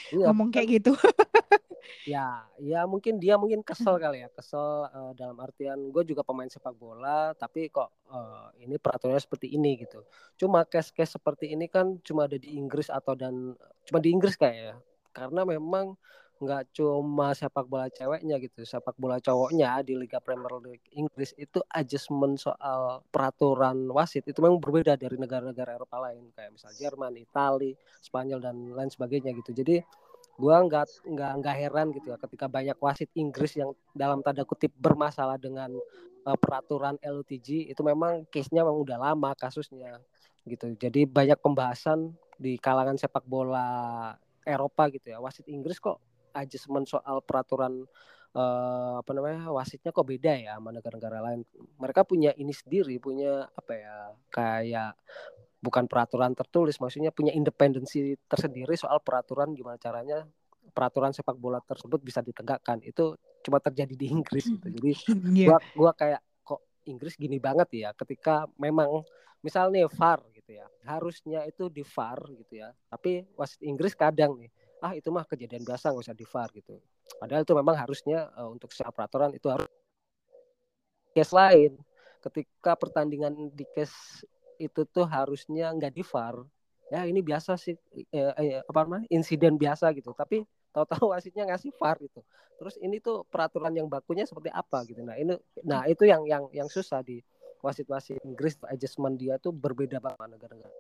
Iya, ngomong kayak gitu [LAUGHS] ya ya mungkin dia mungkin kesel kali ya kesel uh, dalam artian gue juga pemain sepak bola tapi kok uh, ini peraturannya seperti ini gitu. Cuma case-case seperti ini kan cuma ada di Inggris atau dan cuma di Inggris kayak ya karena memang nggak cuma sepak bola ceweknya gitu sepak bola cowoknya di Liga Premier League Inggris itu adjustment soal peraturan wasit itu memang berbeda dari negara-negara Eropa lain kayak misal Jerman, Italia, Spanyol dan lain sebagainya gitu. Jadi gua nggak nggak nggak heran gitu ya ketika banyak wasit Inggris yang dalam tanda kutip bermasalah dengan uh, peraturan LTG itu memang case-nya memang udah lama kasusnya gitu. Jadi banyak pembahasan di kalangan sepak bola Eropa gitu ya. Wasit Inggris kok adjustment soal peraturan uh, apa namanya wasitnya kok beda ya sama negara-negara lain. Mereka punya ini sendiri punya apa ya kayak bukan peraturan tertulis maksudnya punya independensi tersendiri soal peraturan gimana caranya peraturan sepak bola tersebut bisa ditegakkan. Itu cuma terjadi di Inggris gitu. Jadi [LAUGHS] yeah. gua gua kayak kok Inggris gini banget ya? Ketika memang misalnya VAR gitu ya harusnya itu di VAR gitu ya. Tapi wasit Inggris kadang nih ah itu mah kejadian biasa nggak usah di VAR gitu. Padahal itu memang harusnya uh, untuk secara peraturan itu harus case lain. Ketika pertandingan di case itu tuh harusnya nggak di VAR ya ini biasa sih eh, eh, apa namanya insiden biasa gitu. Tapi tahu-tahu wasitnya ngasih VAR gitu. Terus ini tuh peraturan yang bakunya seperti apa gitu. Nah ini nah itu yang yang yang susah di wasit-wasit Inggris adjustment dia tuh berbeda banget negara-negara.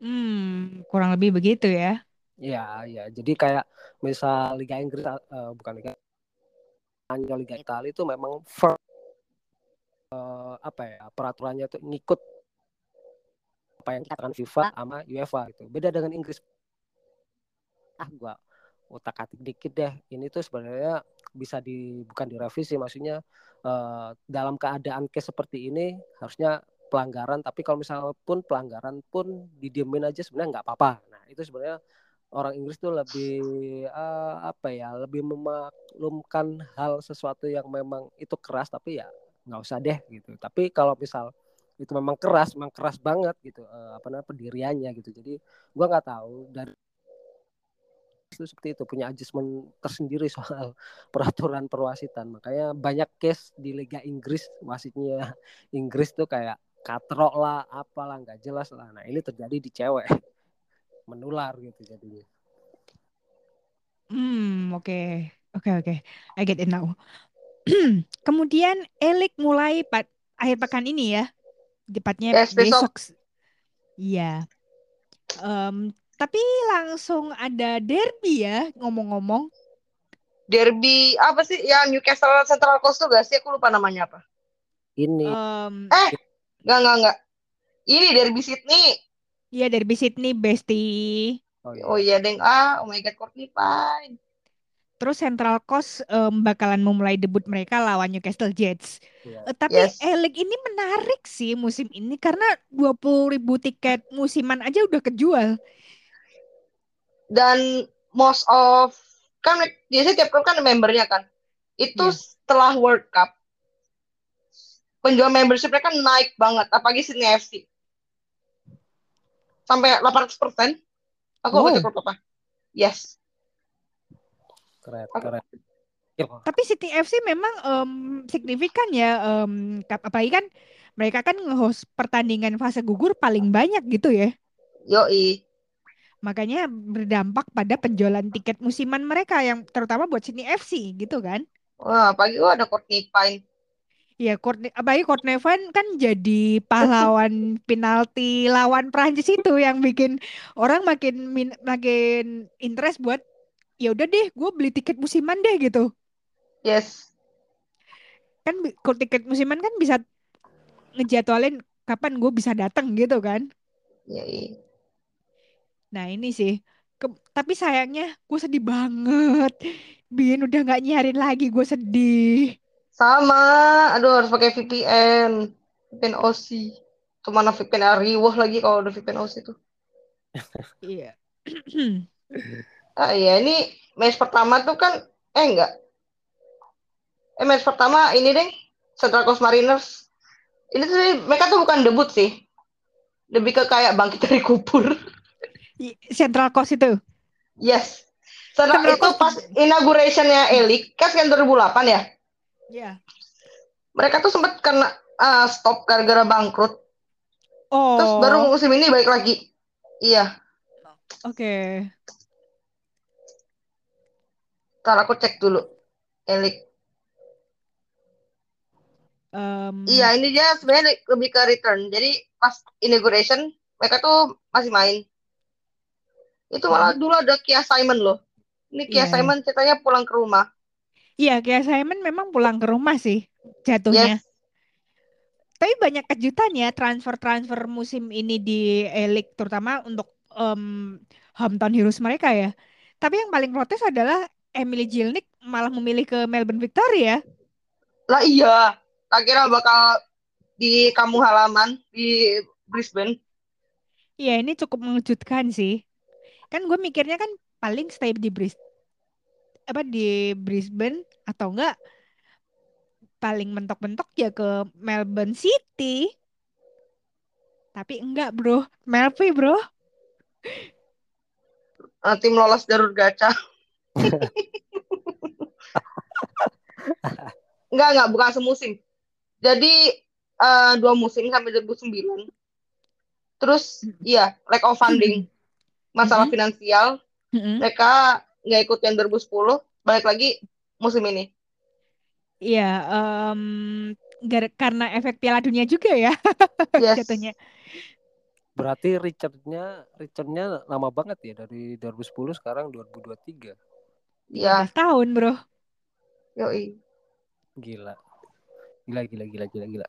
Hmm kurang lebih begitu ya. Ya ya jadi kayak misal Liga Inggris uh, bukan Liga hanya Liga Italia itu memang firm uh, apa ya peraturannya tuh ngikut apa yang dikatakan FIFA sama UEFA gitu. Beda dengan Inggris. Ah gua otak atik dikit deh. Ini tuh sebenarnya bisa di bukan direvisi maksudnya uh, dalam keadaan case seperti ini harusnya pelanggaran tapi kalau misalnya pun pelanggaran pun didiemin aja sebenarnya nggak apa-apa. Nah, itu sebenarnya orang Inggris tuh lebih uh, apa ya lebih memaklumkan hal sesuatu yang memang itu keras tapi ya nggak usah deh gitu. Tapi kalau misal itu memang keras memang keras banget gitu uh, apa namanya pendiriannya gitu. Jadi gua nggak tahu dari itu seperti itu punya adjustment tersendiri soal [LAUGHS] peraturan perwasitan. Makanya banyak case di Liga Inggris wasitnya [LAUGHS] Inggris tuh kayak katrok lah apalah nggak jelas lah. Nah ini terjadi di cewek [LAUGHS] menular gitu jadinya. Hmm oke. Okay. oke okay, oke. Okay. I get it now [CLEARS THROAT] Kemudian Elik mulai pad akhir pekan ini ya, tepatnya yes, besok. Iya. Um, tapi langsung ada derby ya ngomong-ngomong. Derby apa sih yang Newcastle Central Coast tuh gak sih? Aku lupa namanya apa. Ini. Um, eh, nggak nggak nggak. Ini derby Sydney. Iya derby Sydney, Besti. Oh iya, oh, iya deng. Ah, oh my God, Courtney Pine. Terus Central Coast um, bakalan memulai debut mereka lawan Newcastle Jets. Yeah. Uh, tapi yes. Elik ini menarik sih musim ini karena 20 ribu tiket musiman aja udah kejual. Dan most of kan biasanya tiap klub kan membernya kan. Itu yeah. setelah World Cup penjual membership mereka naik banget apalagi Sydney FC. Sampai 800 persen. Aku oh. baca klub apa? Yes keren keren. Tapi City FC memang um, signifikan ya um, apalagi kan mereka kan nge-host pertandingan fase gugur paling banyak gitu ya. Yoi. Makanya berdampak pada penjualan tiket musiman mereka yang terutama buat Sydney FC gitu kan. Wah pagi gua ada Courtney Pine. Ya, Courtney, apalagi Courtney Van kan jadi pahlawan [LAUGHS] penalti lawan Prancis itu yang bikin orang makin makin interest buat ya udah deh gue beli tiket musiman deh gitu yes kan kalau tiket musiman kan bisa ngejadwalin kapan gue bisa datang gitu kan. Ya, iya. Nah ini sih, Ke- tapi sayangnya gue sedih banget. Bin udah nggak nyiarin lagi, gue sedih. Sama, aduh harus pakai VPN. VPN OC. Tuh mana VPN Ariwah lagi kalau udah VPN OC tuh. Iya. [CLEARS THROAT] Ah iya, ini match pertama tuh kan, eh enggak. Eh match pertama ini deh, Central Coast Mariners. Ini tuh mereka tuh bukan debut sih. Lebih ke kayak bangkit dari kubur. Central Coast itu. Yes. Central, Central itu Coast- pas inaugurationnya Elik, kan sekian 2008 ya. Iya. Mereka tuh sempat kena ah, stop gara-gara bangkrut. Oh. Terus baru musim ini balik lagi. Iya, Oke. Ntar aku cek dulu. Elik. Em, Iya, ini dia sebenarnya lebih ke return. Jadi pas inauguration mereka tuh masih main. Itu malah dulu ada Kia Simon loh. Ini Kia Iya. Simon ceritanya pulang ke rumah. Iya, kayak Simon memang pulang ke rumah sih jatuhnya. Yes. Tapi banyak kejutan ya transfer-transfer musim ini di Elik terutama untuk em, hometown heroes mereka ya. Tapi yang paling protes adalah Emily Jilnik malah memilih ke Melbourne Victory ya. Lah iya, tak kira bakal di kampung halaman di Brisbane. Iya, ini cukup mengejutkan sih. Kan gue mikirnya kan paling stay di Bris apa di Brisbane atau enggak paling mentok-mentok ya ke Melbourne City. Tapi enggak, Bro. Melvi, Bro. Eh, tim lolos jalur gacha. Enggak, enggak, bukan semusim. Jadi eh, dua musim sampai 2009. Terus iya, lack of funding. Masalah Mhm. finansial, Mm-mm. mereka nggak ikut yang 2010, balik lagi musim ini. Iya, em, gara- karena efek Piala Dunia juga ya [LAUGHS] Yes. jatuhnya. Berarti Richardnya Richardnya lama banget ya dari 2010 sekarang 2023. Iya, 13 tahun, Bro. yoi. Gila. Gila gila gila gila gila.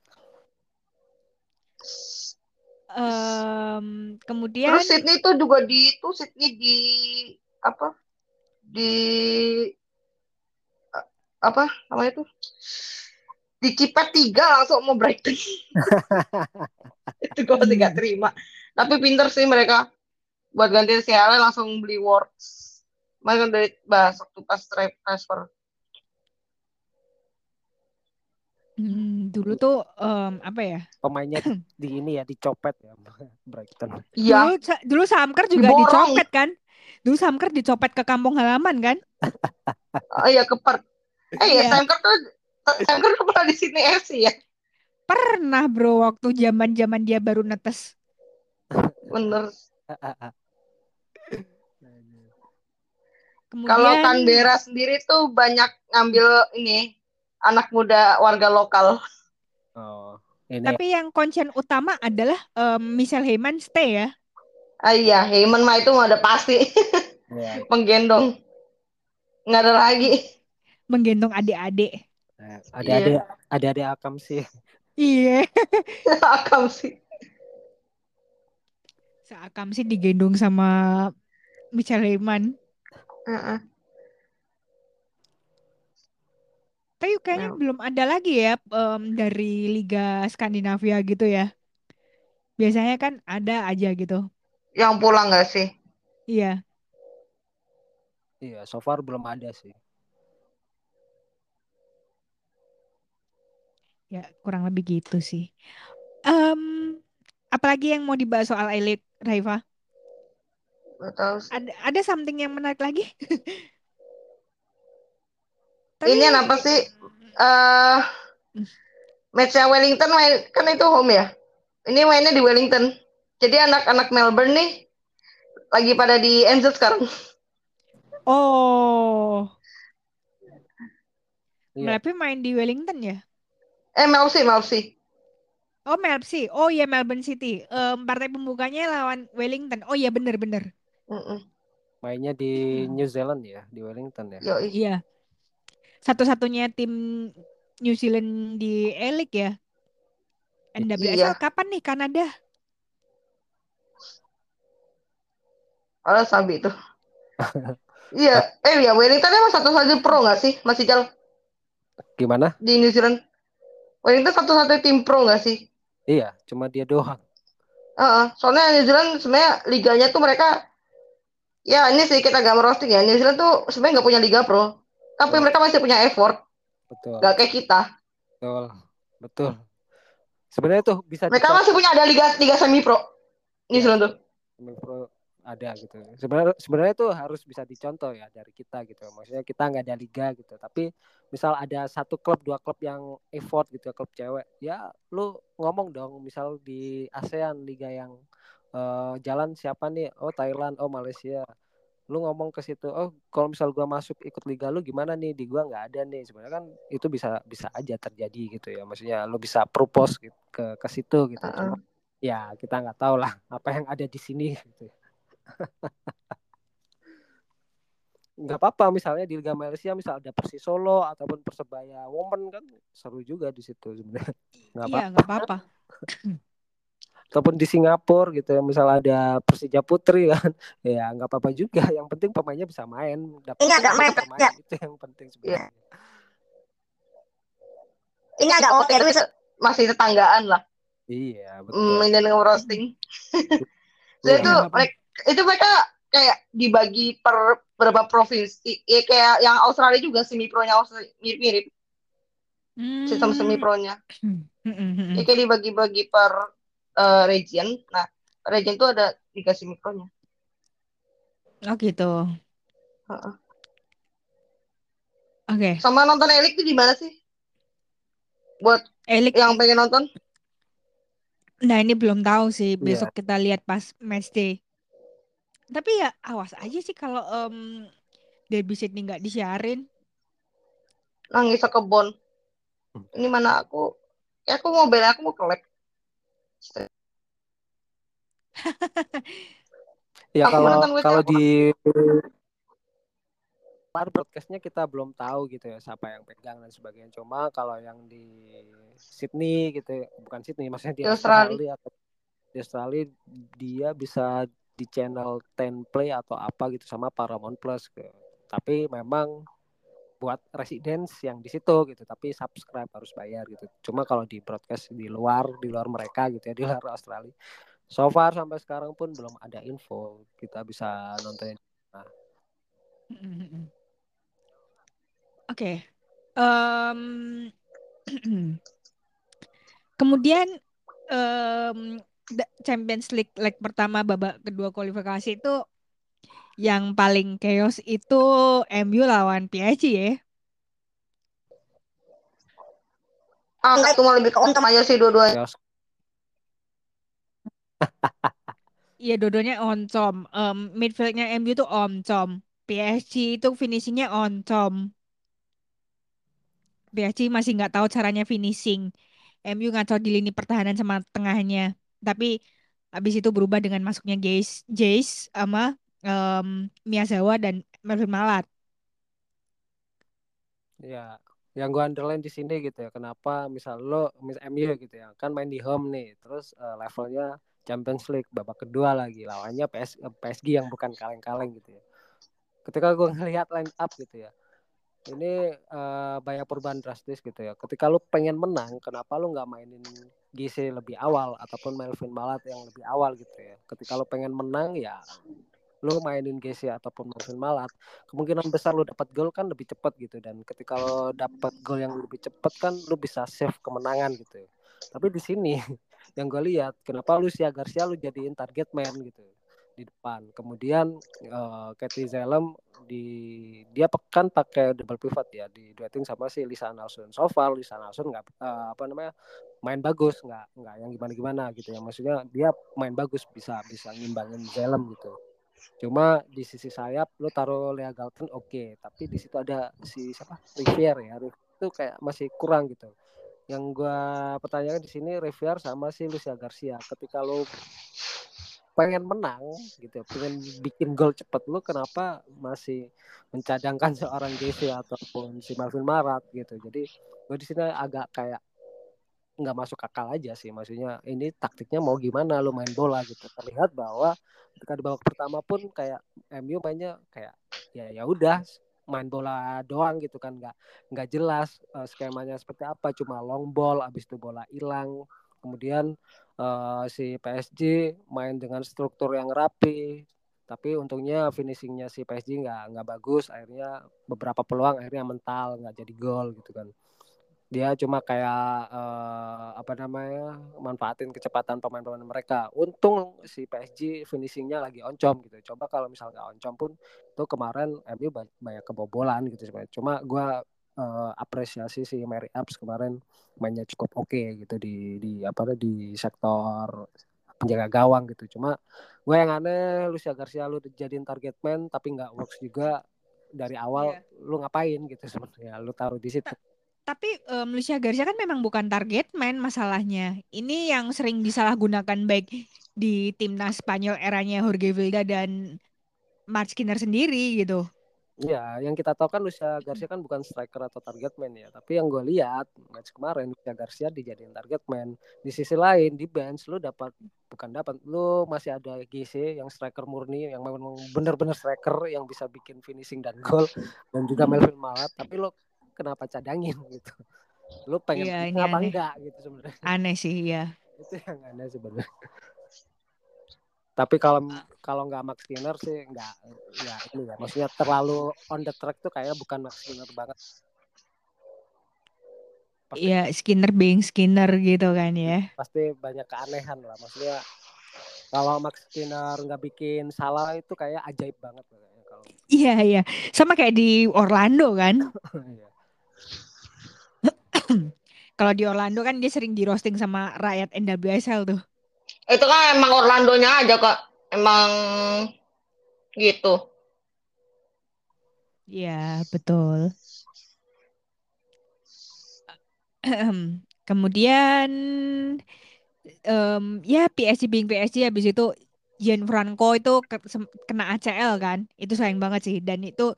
Em, kemudian Terus Sydney itu juga di itu Sydney di apa? Di apa namanya tuh? Di Cipet tiga langsung mau Brighton. [LAUGHS] itu gue masih gak terima. Tapi pinter sih mereka buat gantiin si langsung beli Words. Mereka dari bahas waktu pas tra- transfer. hmm, dulu tuh em, apa ya? Pemainnya di, [COUGHS] ini ya dicopet ya Brighton. Iya, Dulu dulu Samker juga dicopet kan? Dulu Samker dicopet ke kampung halaman kan? [LAUGHS] oh, iya ke Perth. Eh Iya. ya, Sam Kerr tuh Sam Kerr pernah di Sydney FC ya. Pernah, Bro, waktu zaman-zaman dia baru netes. Bener. [LAUGHS] Kemudian Kalau Canberra sendiri tuh banyak ngambil ini anak muda warga lokal. Oh, ini tapi yang konsen utama adalah em, Michelle Heyman stay ya. Ah iya, Heyman mah itu udah pasti ya, [LAUGHS] menggendong. Nggak ada lagi. Menggendong adik-adik. ya, ada-ada ada-ada akam sih. Iya. [LAUGHS] Akam sih. Seakam sih digendong sama Michelle Heyman. Heeh. Tapi kayaknya Nah. belum ada lagi ya em, dari Liga Skandinavia gitu ya. Biasanya kan ada aja gitu. Yang pulang nggak sih? Iya. Iya, so far belum ada sih. Ya, kurang lebih gitu sih. Em, apalagi yang mau dibahas soal Elite, Raifa? Sih. Ada ada something yang menarik lagi? [LAUGHS] Ini apa sih? Eh matchnya Wellington main kan itu home ya. Ini mainnya di Wellington. Jadi anak-anak Melbourne nih lagi pada di NZ sekarang. [LAUGHS] Oh, Iya. Melpi main di Wellington ya? Eh Melsi, Melsi. Oh, Melpsi. Oh iya, Melbourne City. Em, partai pembukanya lawan Wellington. Oh iya, bener-bener. Mm-mm. Mainnya di New Zealand ya, di Wellington ya. Iya. Satu-satunya tim New Zealand di Elite ya. NWSL kapan nih Kanada? Oh, Sabi itu. [LAUGHS] iya, eh ya Wellington emang satu-satu pro nggak sih? Masih jalan Gimana? di New Zealand? Wellington satu-satu tim pro nggak sih? Iya, cuma dia doang. Heeh, soalnya New Zealand sebenarnya liganya tuh mereka ya ini sih kita agak merosting ya. New Zealand tuh sebenarnya nggak punya liga pro, tapi Betul. mereka masih punya effort, Betul. nggak kayak kita. Betul. Betul. Sebenarnya tuh bisa Mereka masih punya ada liga liga semi pro. New Zealand tuh. Pro ada gitu. Sebenarnya sebenarnya tuh harus bisa dicontoh ya dari kita gitu. Maksudnya kita nggak ada liga gitu, tapi misal ada satu klub dua klub yang effort gitu klub cewek, ya lu ngomong dong misal di ASEAN liga yang eh, jalan siapa nih? Oh Thailand, oh Malaysia. Lu ngomong ke situ, oh kalau misal gua masuk ikut liga lu gimana nih? Di gua nggak ada nih. Sebenarnya kan itu bisa bisa aja terjadi gitu ya. Maksudnya lu bisa propose gitu, ke ke situ gitu. Heeh. Cuma ya kita nggak tahu lah apa yang ada di sini gitu. [LAUGHS] nggak apa-apa misalnya di Liga Malaysia misal ada Persis Solo ataupun Persebaya Women kan seru juga di situ sebenarnya nggak apa Iya, nggak apa-apa. [LAUGHS] ataupun di Singapura gitu ya misal ada Persija Putri [LAUGHS] kan ya nggak apa-apa juga yang penting pemainnya bisa main dapat Ini agak mepet, pemain ya. itu yang penting sebenarnya Ini agak oke tapi se- masih tetanggaan lah. iya Mm, betul Mainan roasting. [LAUGHS] So, Iya. itu mereka itu mereka kayak dibagi per beberapa provinsi. Ya, kayak yang Australia juga semi pro-nya Australia mirip-mirip sistem Hmm. semi pro-nya. Hmm, hmm, hmm, Ya hmm. kayak dibagi-bagi per eh, region. Nah, region itu ada liga semi pro-nya. Oh gitu. Heeh. Oke. Sama nonton Elik itu di mana sih? Buat Elik. yang pengen nonton? Nah ini belum tahu sih. Iya. Besok kita lihat pas match day. Tapi ya awas aja sih kalau em Derby Sydney nggak disiarin. Nangis ke kebon. Ini mana aku? Ya aku mau bela aku mau ke lab. Ya Aku kalau kalau di Bar broadcastnya kita belum tahu gitu ya siapa yang pegang dan sebagainya. Cuma kalau yang di Sydney gitu, ya, bukan Sydney, maksudnya di Di Australia. Australia atau di Australia dia bisa di channel 10 Play atau apa gitu sama Paramount Plus. Gitu. Tapi memang buat residence yang di situ gitu, tapi subscribe harus bayar gitu. Cuma kalau di broadcast di luar, di luar mereka gitu ya, di luar Australia. So far sampai sekarang pun belum ada info kita bisa nonton mm. [LAUGHS] Oke. Em, [CLEARS THROAT] kemudian em, da- Champions League leg pertama babak kedua kualifikasi itu yang paling chaos itu MU lawan PSG ya. Ah, itu mau lebih ke ontem aja sih dua-duanya. [LAUGHS] Iya, dodonya oncom. Em, midfieldnya MU tuh oncom. PSG itu finishingnya oncom. PSG masih nggak tahu caranya finishing. MU ngaco di lini pertahanan sama tengahnya. Tapi habis itu berubah dengan masuknya Jace, Jace sama em, Miyazawa dan Melvin Malat. Ya, yang gua underline di sini gitu ya. Kenapa misal lo mis MU gitu ya, kan main di home nih, terus eh, levelnya Champions League babak kedua lagi lawannya PS, eh, PSG yang bukan kaleng-kaleng gitu ya. Ketika gua ngelihat line up gitu ya, ini eh, banyak perubahan drastis gitu ya. Ketika lu pengen menang, kenapa lu nggak mainin GC lebih awal ataupun Melvin Malat yang lebih awal gitu ya. Ketika lu pengen menang ya lu mainin GC ataupun Melvin Malat, kemungkinan besar lu dapat gol kan lebih cepat gitu dan ketika lu dapat gol yang lebih cepat kan lu bisa save kemenangan gitu. Tapi di sini [LAUGHS] yang gue lihat kenapa Lucia Garcia lu jadiin target man gitu di depan. Kemudian eh Katie Zelem di dia pekan pakai double pivot ya di dueting sama si Lisa Nelson. So far Lisa Nelson nggak eh, apa namanya main bagus nggak nggak yang gimana gimana gitu ya. Maksudnya dia main bagus bisa bisa ngimbangin Zelem gitu. Cuma di sisi sayap lu taruh Lea Galton oke, tapi di situ ada si siapa Rivier ya. Itu kayak masih kurang gitu. Yang gua pertanyakan di sini Rivier sama si Lucia Garcia. Ketika lu pengen menang gitu, pengen bikin gol cepet lu kenapa masih mencadangkan [LAUGHS] seorang GC ataupun si Marvin Marat gitu. Jadi gue di sini agak kayak nggak masuk akal aja sih maksudnya ini taktiknya mau gimana lu main bola gitu. Terlihat bahwa ketika di babak pertama pun kayak MU mainnya kayak ya ya udah main bola doang gitu kan nggak nggak jelas uh, skemanya seperti apa. Cuma long ball abis itu bola hilang. Kemudian uh, si PSG main dengan struktur yang rapi. Tapi untungnya finishingnya si PSG nggak nggak bagus. Akhirnya beberapa peluang akhirnya mental nggak jadi gol gitu kan dia cuma kayak uh, apa namanya manfaatin kecepatan pemain-pemain mereka. Untung si PSG finishingnya lagi oncom gitu. Coba kalau misalnya oncom pun itu kemarin MU banyak kebobolan gitu sebenarnya. Cuma gue uh, apresiasi si Mary Apps kemarin mainnya cukup oke okay, gitu di di apa di sektor penjaga gawang gitu. Cuma gue yang aneh Lucia Garcia lu jadiin target man tapi nggak works juga dari awal yeah. lu ngapain gitu sebenarnya lu taruh di situ tapi um, Lucia Garcia kan memang bukan target man masalahnya. Ini yang sering disalahgunakan baik di timnas Spanyol eranya Jorge Vilda dan Mark Skinner sendiri gitu. Iya, yang kita tahu kan Lucia Garcia kan bukan striker atau target man ya. Tapi yang gue lihat match kemarin Lucia Garcia dijadiin target man. Di sisi lain di bench lu dapat bukan dapat, lu masih ada GC yang striker murni yang memang benar-benar striker yang bisa bikin finishing dan gol dan juga Melvin Malat. Tapi lu kenapa cadangin [LAUGHS] gitu. Lu pengen iya, ini apa aneh. enggak gitu sebenarnya. Aneh sih ya [LAUGHS] itu yang aneh sebenarnya. Tapi kalau kalau nggak Max Skinner sih nggak ya ini ya maksudnya terlalu on the track tuh kayaknya bukan Max Skinner banget. Iya Skinner being Skinner gitu kan ya. Pasti banyak keanehan lah maksudnya kalau Max Skinner nggak bikin salah itu kayak ajaib banget kalau iya iya. Sama kayak di Orlando kan. [LAUGHS] Iya. Kalau di Orlando kan dia sering di roasting sama rakyat NWSL tuh. Itu kan emang Orlandonya aja kok. Emang gitu. Iya, betul. Kemudian um, ya PSG being PSG habis itu Franco itu kena ACL kan. Itu sayang banget sih dan itu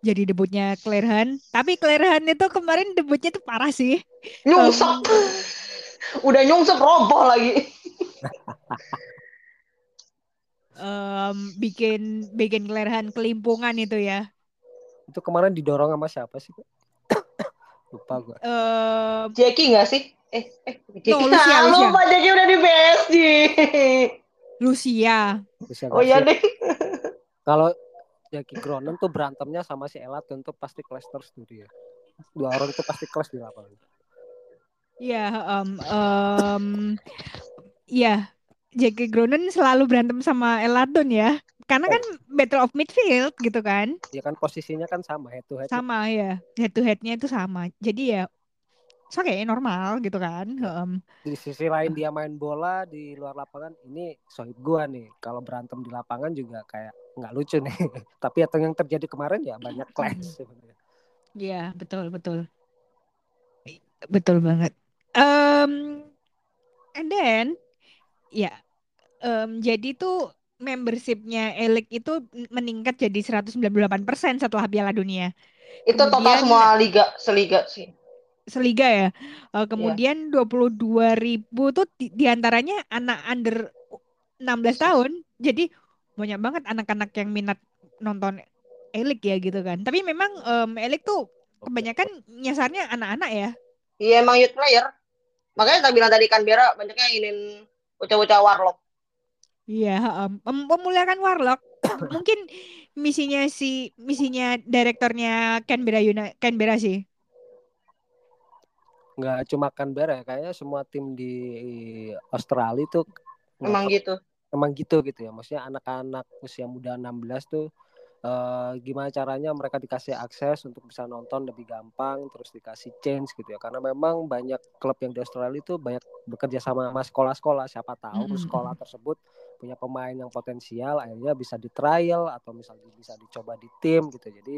jadi debutnya Claire Han. Tapi Claire Han itu kemarin debutnya tuh parah sih. Nyungsep. Um, Udah nyungsep roboh lagi. um, bikin bikin Claire Han kelimpungan itu ya. Itu kemarin didorong sama siapa sih? [COUGHS] Lupa gue. Um, Jackie nggak sih? Eh, eh, Jackie. No, Lucia, ah, Lucia. lupa Jackie udah di PSG. Lucia. Lucia oh iya deh. Kalau Jackie Cronin tuh berantemnya sama si Elat tentu pasti cluster tuh dia. Dua orang itu pasti kelas di lapangan. Iya, um, um, ya Jackie Cronin selalu berantem sama Eladon ya. Karena kan oh. battle of midfield gitu kan. Iya kan posisinya kan sama head to head. Sama ya, head to headnya itu sama. Jadi ya so kayak normal gitu kan. Um, di sisi lain dia main bola di luar lapangan ini sohib gua nih. Kalau berantem di lapangan juga kayak nggak lucu nih. [LAUGHS] Tapi atau yang terjadi kemarin ya banyak clash sebenarnya. Iya betul betul betul banget. Um, and then ya um, jadi tuh membershipnya Elik itu meningkat jadi 198% setelah Piala Dunia. Itu Kemudian, total semua liga seliga sih seliga ya. Uh, kemudian dua puluh dua ribu tuh di, di antaranya anak under 16 tahun. Jadi banyak banget anak-anak yang minat nonton Elik ya gitu kan. Tapi memang um, Elik tuh kebanyakan nyasarnya anak-anak ya. Iya emang youth player. Makanya tak bilang tadi kan Bera banyaknya ingin bocah-bocah warlock. Iya, um, memuliakan warlock. [COUGHS] Mungkin misinya si misinya direktornya Canberra United Canberra sih nggak cuma Canberra ya kayaknya semua tim di Australia tuh emang gitu emang gitu gitu ya. Maksudnya anak-anak usia muda 16 tuh uh, gimana caranya mereka dikasih akses untuk bisa nonton lebih gampang terus dikasih change gitu ya. Karena memang banyak klub yang di Australia itu banyak bekerja sama sama sekolah-sekolah. Siapa tahu mm sekolah tersebut punya pemain yang potensial akhirnya bisa di trial atau misalnya bisa dicoba di tim gitu. Jadi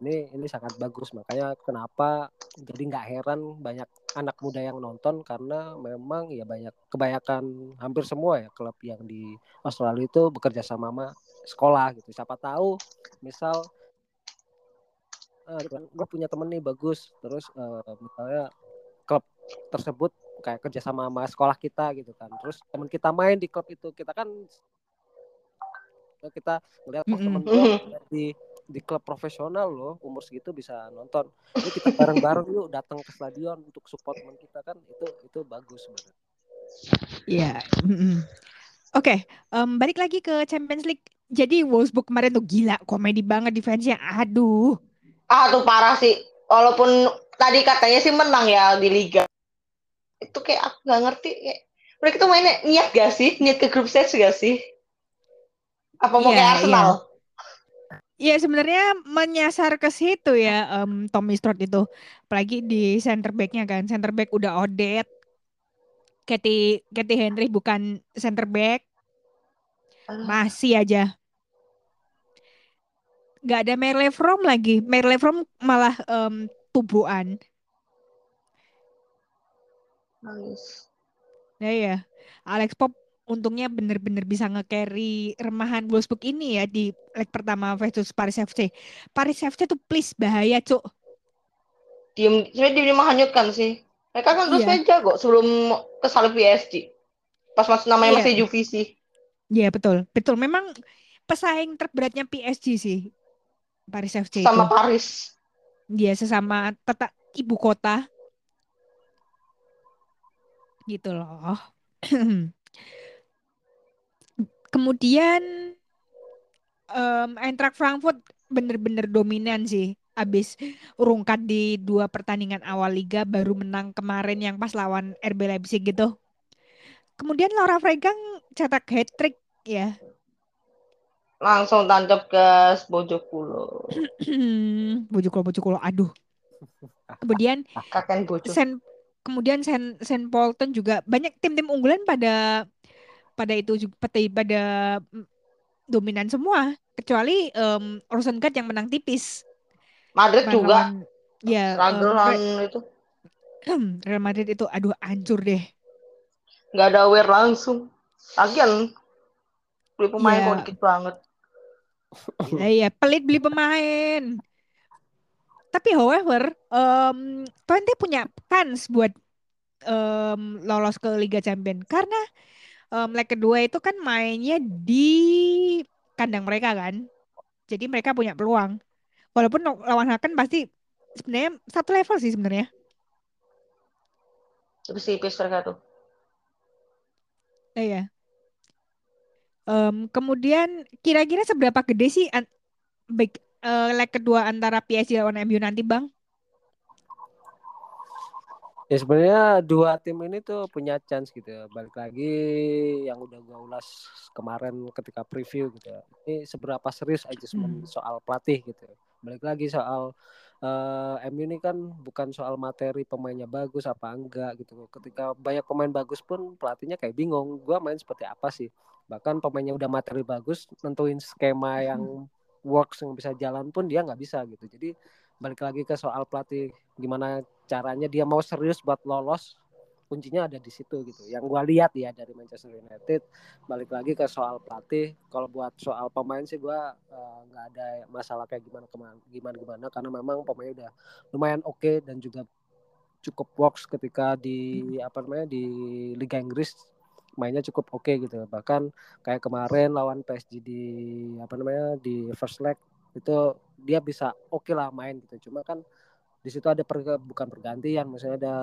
ini ini sangat bagus. Makanya kenapa jadi nggak heran banyak anak muda yang nonton karena memang ya banyak kebanyakan hampir semua ya klub yang di Australia itu bekerja sama sama sekolah gitu. Siapa tahu misal uh, gue punya temen nih bagus. Terus uh, misalnya klub tersebut kayak kerja sama sama sekolah kita gitu kan. Terus teman kita main di klub itu. Kita kan kita ngeliat oh temen gue di di klub profesional loh umur segitu bisa nonton ini kita bareng-bareng yuk datang ke stadion untuk support teman kita kan itu itu bagus sebenarnya Iya. mm-mm. Oke, em, balik lagi ke Champions League. Jadi Wolfsburg kemarin tuh gila, komedi banget defense-nya. Aduh. Ah tuh parah sih. Walaupun tadi katanya sih menang ya di liga. Itu kayak aku nggak ngerti. Kayak, mereka tuh mainnya niat gak sih? Niat ke grup stage gak sih? Apa mau Iya, kayak Arsenal? Ya sebenarnya menyasar ke situ ya em, Tommy Stroud itu. Apalagi di center back-nya kan. Center back udah Odet. Katie, Katie Henry bukan center back. Aduh, Masih aja. Gak ada Merle From lagi. Merle From malah em, tubuhan. nangis. Ya ya. Alex Pop untungnya bener-bener bisa nge-carry remahan Wolfsburg ini ya di leg pertama versus Paris FC. Paris FC tuh please bahaya, Cuk. Diem, sebenarnya diem menghanyutkan sih. Mereka kan terus Iya. jago sebelum ke salib PSG. Pas masuk namanya Iya. masih Juvisi. Iya, betul. Betul. Memang pesaing terberatnya PSG sih. Paris FC Sama itu. Paris. Dia sesama tata ibu kota. Gitu loh. [CLEARS THROAT] Kemudian em, Eintracht Frankfurt bener-bener dominan sih. Abis rungkat di dua pertandingan awal liga baru menang kemarin yang pas lawan RB Leipzig gitu. Kemudian Laura Fregang cetak hat-trick ya. Langsung tancap ke Bojokulo. [CLEARS THROAT] Bojokulo Bojokulo aduh. Kemudian Kakek Bojo. Sen kemudian Sen Sen Polton juga banyak tim-tim unggulan pada pada itu pada, pada mm, dominan semua kecuali em Rosengard yang menang tipis Madrid juga. ya Re- itu. [CLEARS THROAT] Real Madrid itu aduh hancur deh Nggak ada aware langsung. Lagian beli pemain Iya. kok dikit banget. ya ya pelit beli pemain tapi however em Twente punya kans buat em, lolos ke Liga Champion karena em, leg kedua itu kan mainnya di kandang mereka kan. Jadi mereka punya peluang. Walaupun lawan Haken pasti sebenarnya satu level sih sebenarnya. Tipis-tipis mereka tuh. Eh, ya Em, kemudian kira-kira seberapa gede sih baik eh, leg kedua antara PSG lawan MU nanti bang Ya sebenarnya dua tim ini tuh punya chance gitu ya. Balik lagi yang udah gua ulas kemarin ketika preview gitu ya. Ini seberapa serius adjustment Hmm. soal pelatih gitu ya. Balik lagi soal eh, MU ini kan bukan soal materi pemainnya bagus apa enggak gitu. Ketika banyak pemain bagus pun pelatihnya kayak bingung. Gua main seperti apa sih? Bahkan pemainnya udah materi bagus, nentuin skema yang works yang bisa jalan pun dia nggak bisa gitu. Jadi balik lagi ke soal pelatih gimana caranya dia mau serius buat lolos. Kuncinya ada di situ gitu. Yang gua lihat ya dari Manchester United balik lagi ke soal pelatih. Kalau buat soal pemain sih gua eh, nggak ada masalah kayak gimana gimana gimana. Karena memang pemain udah lumayan oke dan juga cukup works ketika di apa namanya di Liga Inggris mainnya cukup oke gitu. Bahkan kayak kemarin lawan PSG di apa namanya di first leg itu dia bisa oke lah main gitu. Cuma kan di situ ada per, bukan pergantian misalnya ada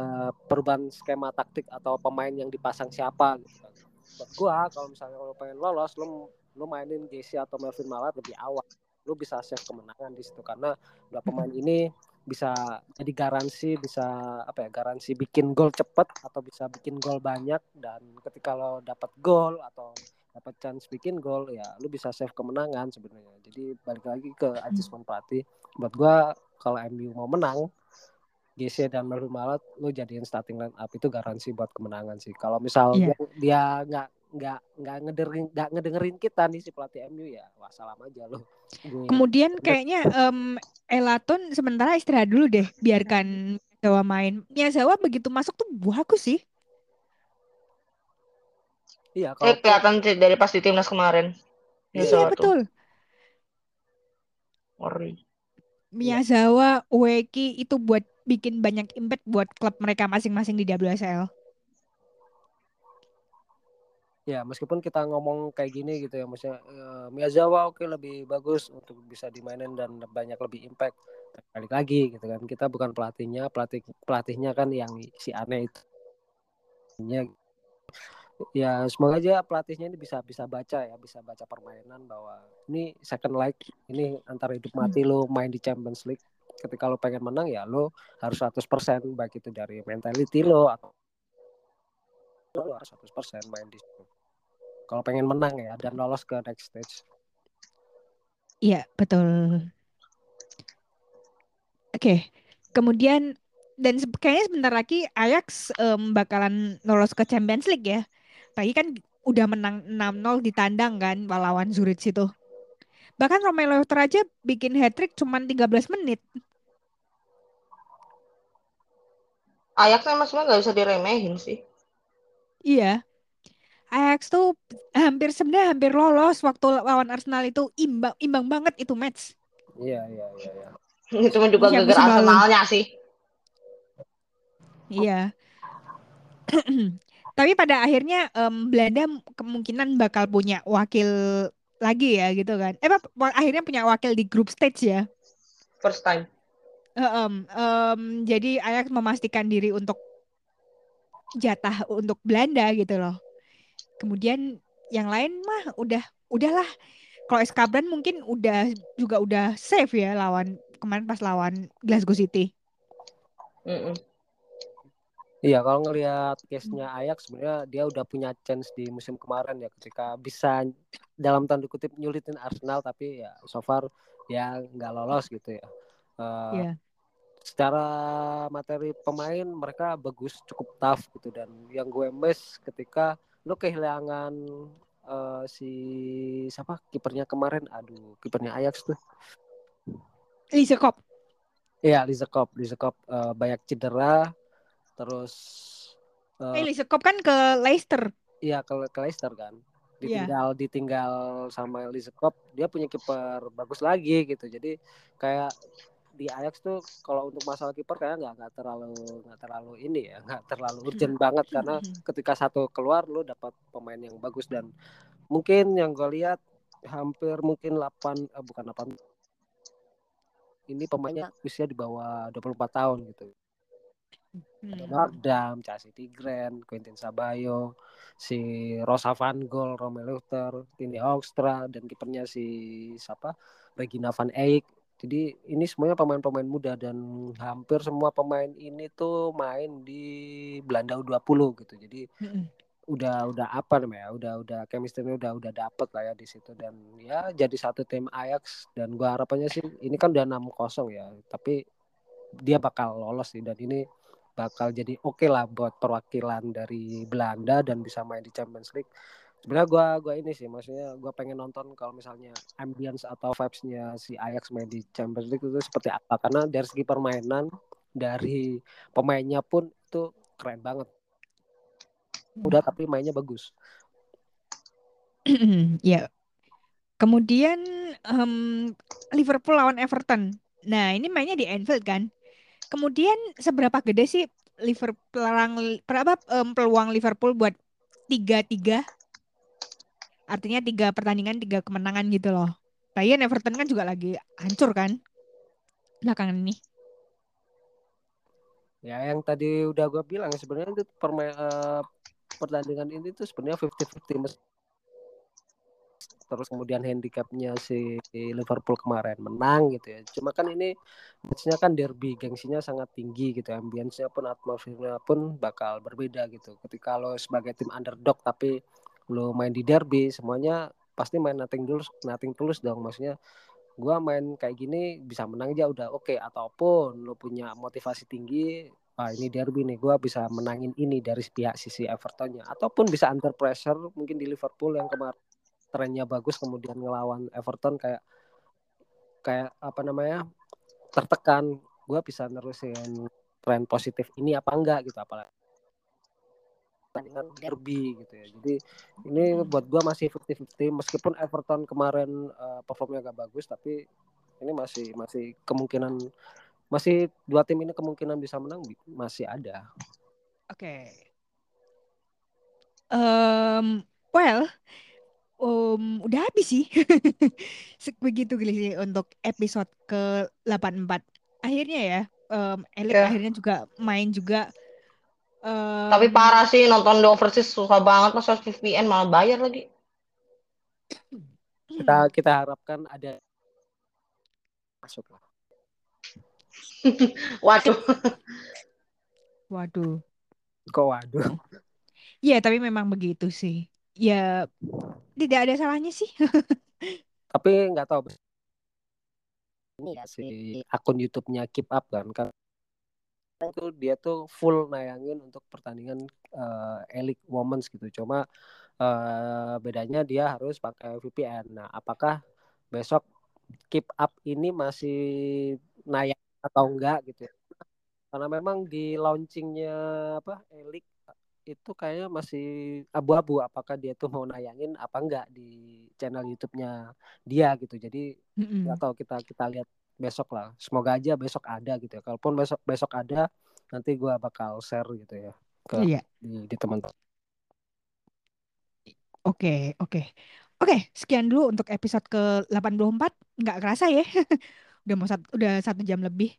perubahan skema taktik atau pemain yang dipasang siapa gitu kan. Buat gua kalau misalnya lo pengen lolos lo lo mainin JC atau Melvin Malat lebih awal. Lo bisa save kemenangan di situ. Karena dua pemain ini bisa jadi garansi bisa apa ya garansi bikin gol cepet atau bisa bikin gol banyak. Dan ketika lo dapat gol atau dapat chance bikin gol ya lu bisa save kemenangan sebenarnya jadi balik lagi ke adjustment pelatih buat gua kalau MU mau menang GC dan Melvin Malat lu jadiin starting line up itu garansi buat kemenangan sih kalau misal Iya. dia- nggak nggak nggak ngedengerin nggak ngedengerin kita nih si pelatih MU ya wah salam aja Gue- Kemudian kayaknya em Elaton sementara istirahat dulu deh, biarkan Miyazawa main. Miyazawa begitu masuk tuh bagus sih. Iya Eh, kalau kelihatan sih dari pas di timnas kemarin. Iya, Iya betul. Ngeri. Miyazawa, Ueki itu buat bikin banyak impact buat klub mereka masing-masing di WSL. ya meskipun kita ngomong kayak gini gitu ya maksudnya uh, Miyazawa oke okay, lebih bagus untuk bisa dimainin dan banyak lebih impact balik lagi gitu kan kita bukan pelatihnya pelatih pelatihnya kan yang si aneh itu ya semoga aja pelatihnya ini bisa bisa baca ya bisa baca permainan bahwa ini second leg ini antara hidup hmm. mati lo main di Champions League. Ketika lo pengen menang ya lo harus 100% baik itu dari mentality lo atau lo harus 100% main di situ. Kalau pengen menang ya dan lolos ke next stage. Iya betul. Oke kemudian dan kayaknya sebentar lagi Ajax um, bakalan lolos ke Champions League ya Apalagi kan udah menang 6-0 di tandang kan lawan Zurich itu. Bahkan Romelu Leuter aja bikin hat-trick cuma 13 menit. Ajax sama semua nggak bisa diremehin sih. Iya. Ajax tuh hampir sebenarnya hampir lolos waktu lawan Arsenal itu imbang imbang banget itu match. Iya iya iya. iya. [LAUGHS] itu juga gara Arsenalnya sih. Iya. [CLEARS THROAT] Tapi pada akhirnya um, Belanda kemungkinan bakal punya wakil lagi ya gitu kan. Eh akhirnya punya wakil di group stage ya. First time. Um, um, jadi Ajax memastikan diri untuk jatah untuk Belanda gitu loh. Kemudian yang lain mah udah udahlah. Kalau Eskabran mungkin udah juga udah safe ya lawan kemarin pas lawan Glasgow City. Mm -mm. Iya, kalau ngelihat case-nya Ajax sebenarnya dia udah punya chance di musim kemarin ya ketika bisa dalam tanda kutip nyulitin Arsenal tapi ya so far ya nggak lolos gitu ya. Uh, yeah. Secara materi pemain mereka bagus cukup tough gitu dan yang gue mes ketika lo kehilangan uh, si siapa kipernya kemarin, aduh kipernya Ajax tuh. Lise Kop. Iya, Lise Kop. Lise Kop uh, banyak cedera terus uh, eh, Sekop kan ke Leicester. Iya ke, ke Leicester kan. Ditinggal yeah. ditinggal sama Sekop dia punya kiper bagus lagi gitu. Jadi kayak di Ajax tuh kalau untuk masalah kiper kayak nggak nggak terlalu nggak terlalu ini ya nggak terlalu urgent banget. Karena ketika satu keluar lu dapat pemain yang bagus. Dan mungkin yang gue lihat hampir mungkin 8 eh, bukan 8 ini pemainnya usia di bawah 24 tahun gitu hmm. Nordam, Chelsea Tigren, Quentin Sabayo, si Rosa Van Gol, Romelu Luther, Tini Hoekstra dan kipernya si siapa Regina Van Eyck. Jadi ini semuanya pemain-pemain muda dan hampir semua pemain ini tuh main di Belanda U20 gitu. Jadi hmm. udah udah apa namanya? Udah udah chemistry udah udah dapet lah ya di situ dan ya jadi satu tim Ajax dan gua harapannya sih ini kan udah 6-0 ya, tapi dia bakal lolos sih dan ini bakal jadi oke okay lah buat perwakilan dari Belanda dan bisa main di Champions League. Sebenarnya gue gua ini sih, maksudnya gue pengen nonton kalau misalnya ambience atau vibesnya si Ajax main di Champions League itu seperti apa. Karena dari segi permainan, dari pemainnya pun itu keren banget. Udah tapi mainnya bagus. [CLEARS THROAT] ya. Kemudian um, Liverpool lawan Everton. Nah ini mainnya di Anfield kan? Kemudian seberapa gede sih Liverpool peluang berapa um, peluang Liverpool buat tiga tiga? Artinya tiga pertandingan tiga kemenangan gitu loh. Lagian Everton kan juga lagi hancur kan belakangan ini. Ya yang tadi udah gue bilang sebenarnya itu permain uh, pertandingan ini tuh sebenarnya fifty fifty terus kemudian handicapnya si Liverpool kemarin menang gitu ya. Cuma kan ini matchnya kan derby gengsinya sangat tinggi gitu ambience-nya pun atmosfernya pun bakal berbeda gitu. Ketika lo sebagai tim underdog tapi lo main di derby semuanya pasti main nothing tulus nothing tulus dong. Maksudnya gua main kayak gini bisa menang aja udah oke okay. ataupun lo punya motivasi tinggi ah ini derby nih gue bisa menangin ini dari pihak sisi Evertonnya. Ataupun bisa under pressure mungkin di Liverpool yang kemarin trennya bagus kemudian ngelawan Everton kayak kayak apa namanya tertekan gue bisa nerusin tren positif ini apa enggak gitu apalagi pertandingan derby gitu ya jadi ini buat gue masih 50-50 meskipun Everton kemarin uh, performnya agak bagus tapi ini masih masih kemungkinan masih dua tim ini kemungkinan bisa menang masih ada oke okay. um, well, um, udah habis sih. [LAUGHS] Begitu sih untuk episode ke-84. Akhirnya ya, um, Elik Ya. akhirnya juga main juga. Um, Tapi parah sih nonton The Overseas susah banget masa VPN malah bayar lagi. Kita kita harapkan ada masuk lah. [LAUGHS] Waduh. Waduh. Kok waduh. Ya, tapi memang begitu sih. Ya, tidak ada salahnya sih. [LAUGHS] Tapi nggak tahu ini ya si akun YouTube-nya Keep Up kan kan itu dia tuh full nayangin untuk pertandingan eh, Elite Women's gitu. Cuma eh, bedanya dia harus pakai VPN. Nah, apakah besok Keep Up ini masih nayang atau enggak gitu ya? Karena memang di launchingnya apa Elite itu kayaknya masih abu-abu apakah dia tuh mau nayangin apa enggak di channel YouTube-nya dia gitu. Jadi Mm-mm. nggak tahu kita kita lihat besok lah semoga aja besok ada gitu ya kalaupun besok besok ada nanti gua bakal share gitu ya ke Iya. di, di teman-teman Oke, oke. Oke, sekian dulu untuk episode ke-84. Nggak kerasa ya. [LAUGHS] Udah mau satu, udah satu jam lebih.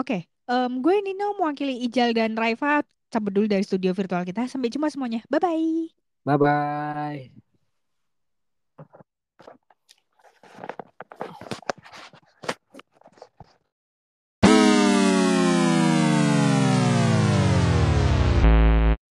Oke, Um, gue Nino mewakili Ijal dan Raifa cabut dulu dari studio virtual kita. Sampai jumpa semuanya. Bye-bye. Bye-bye.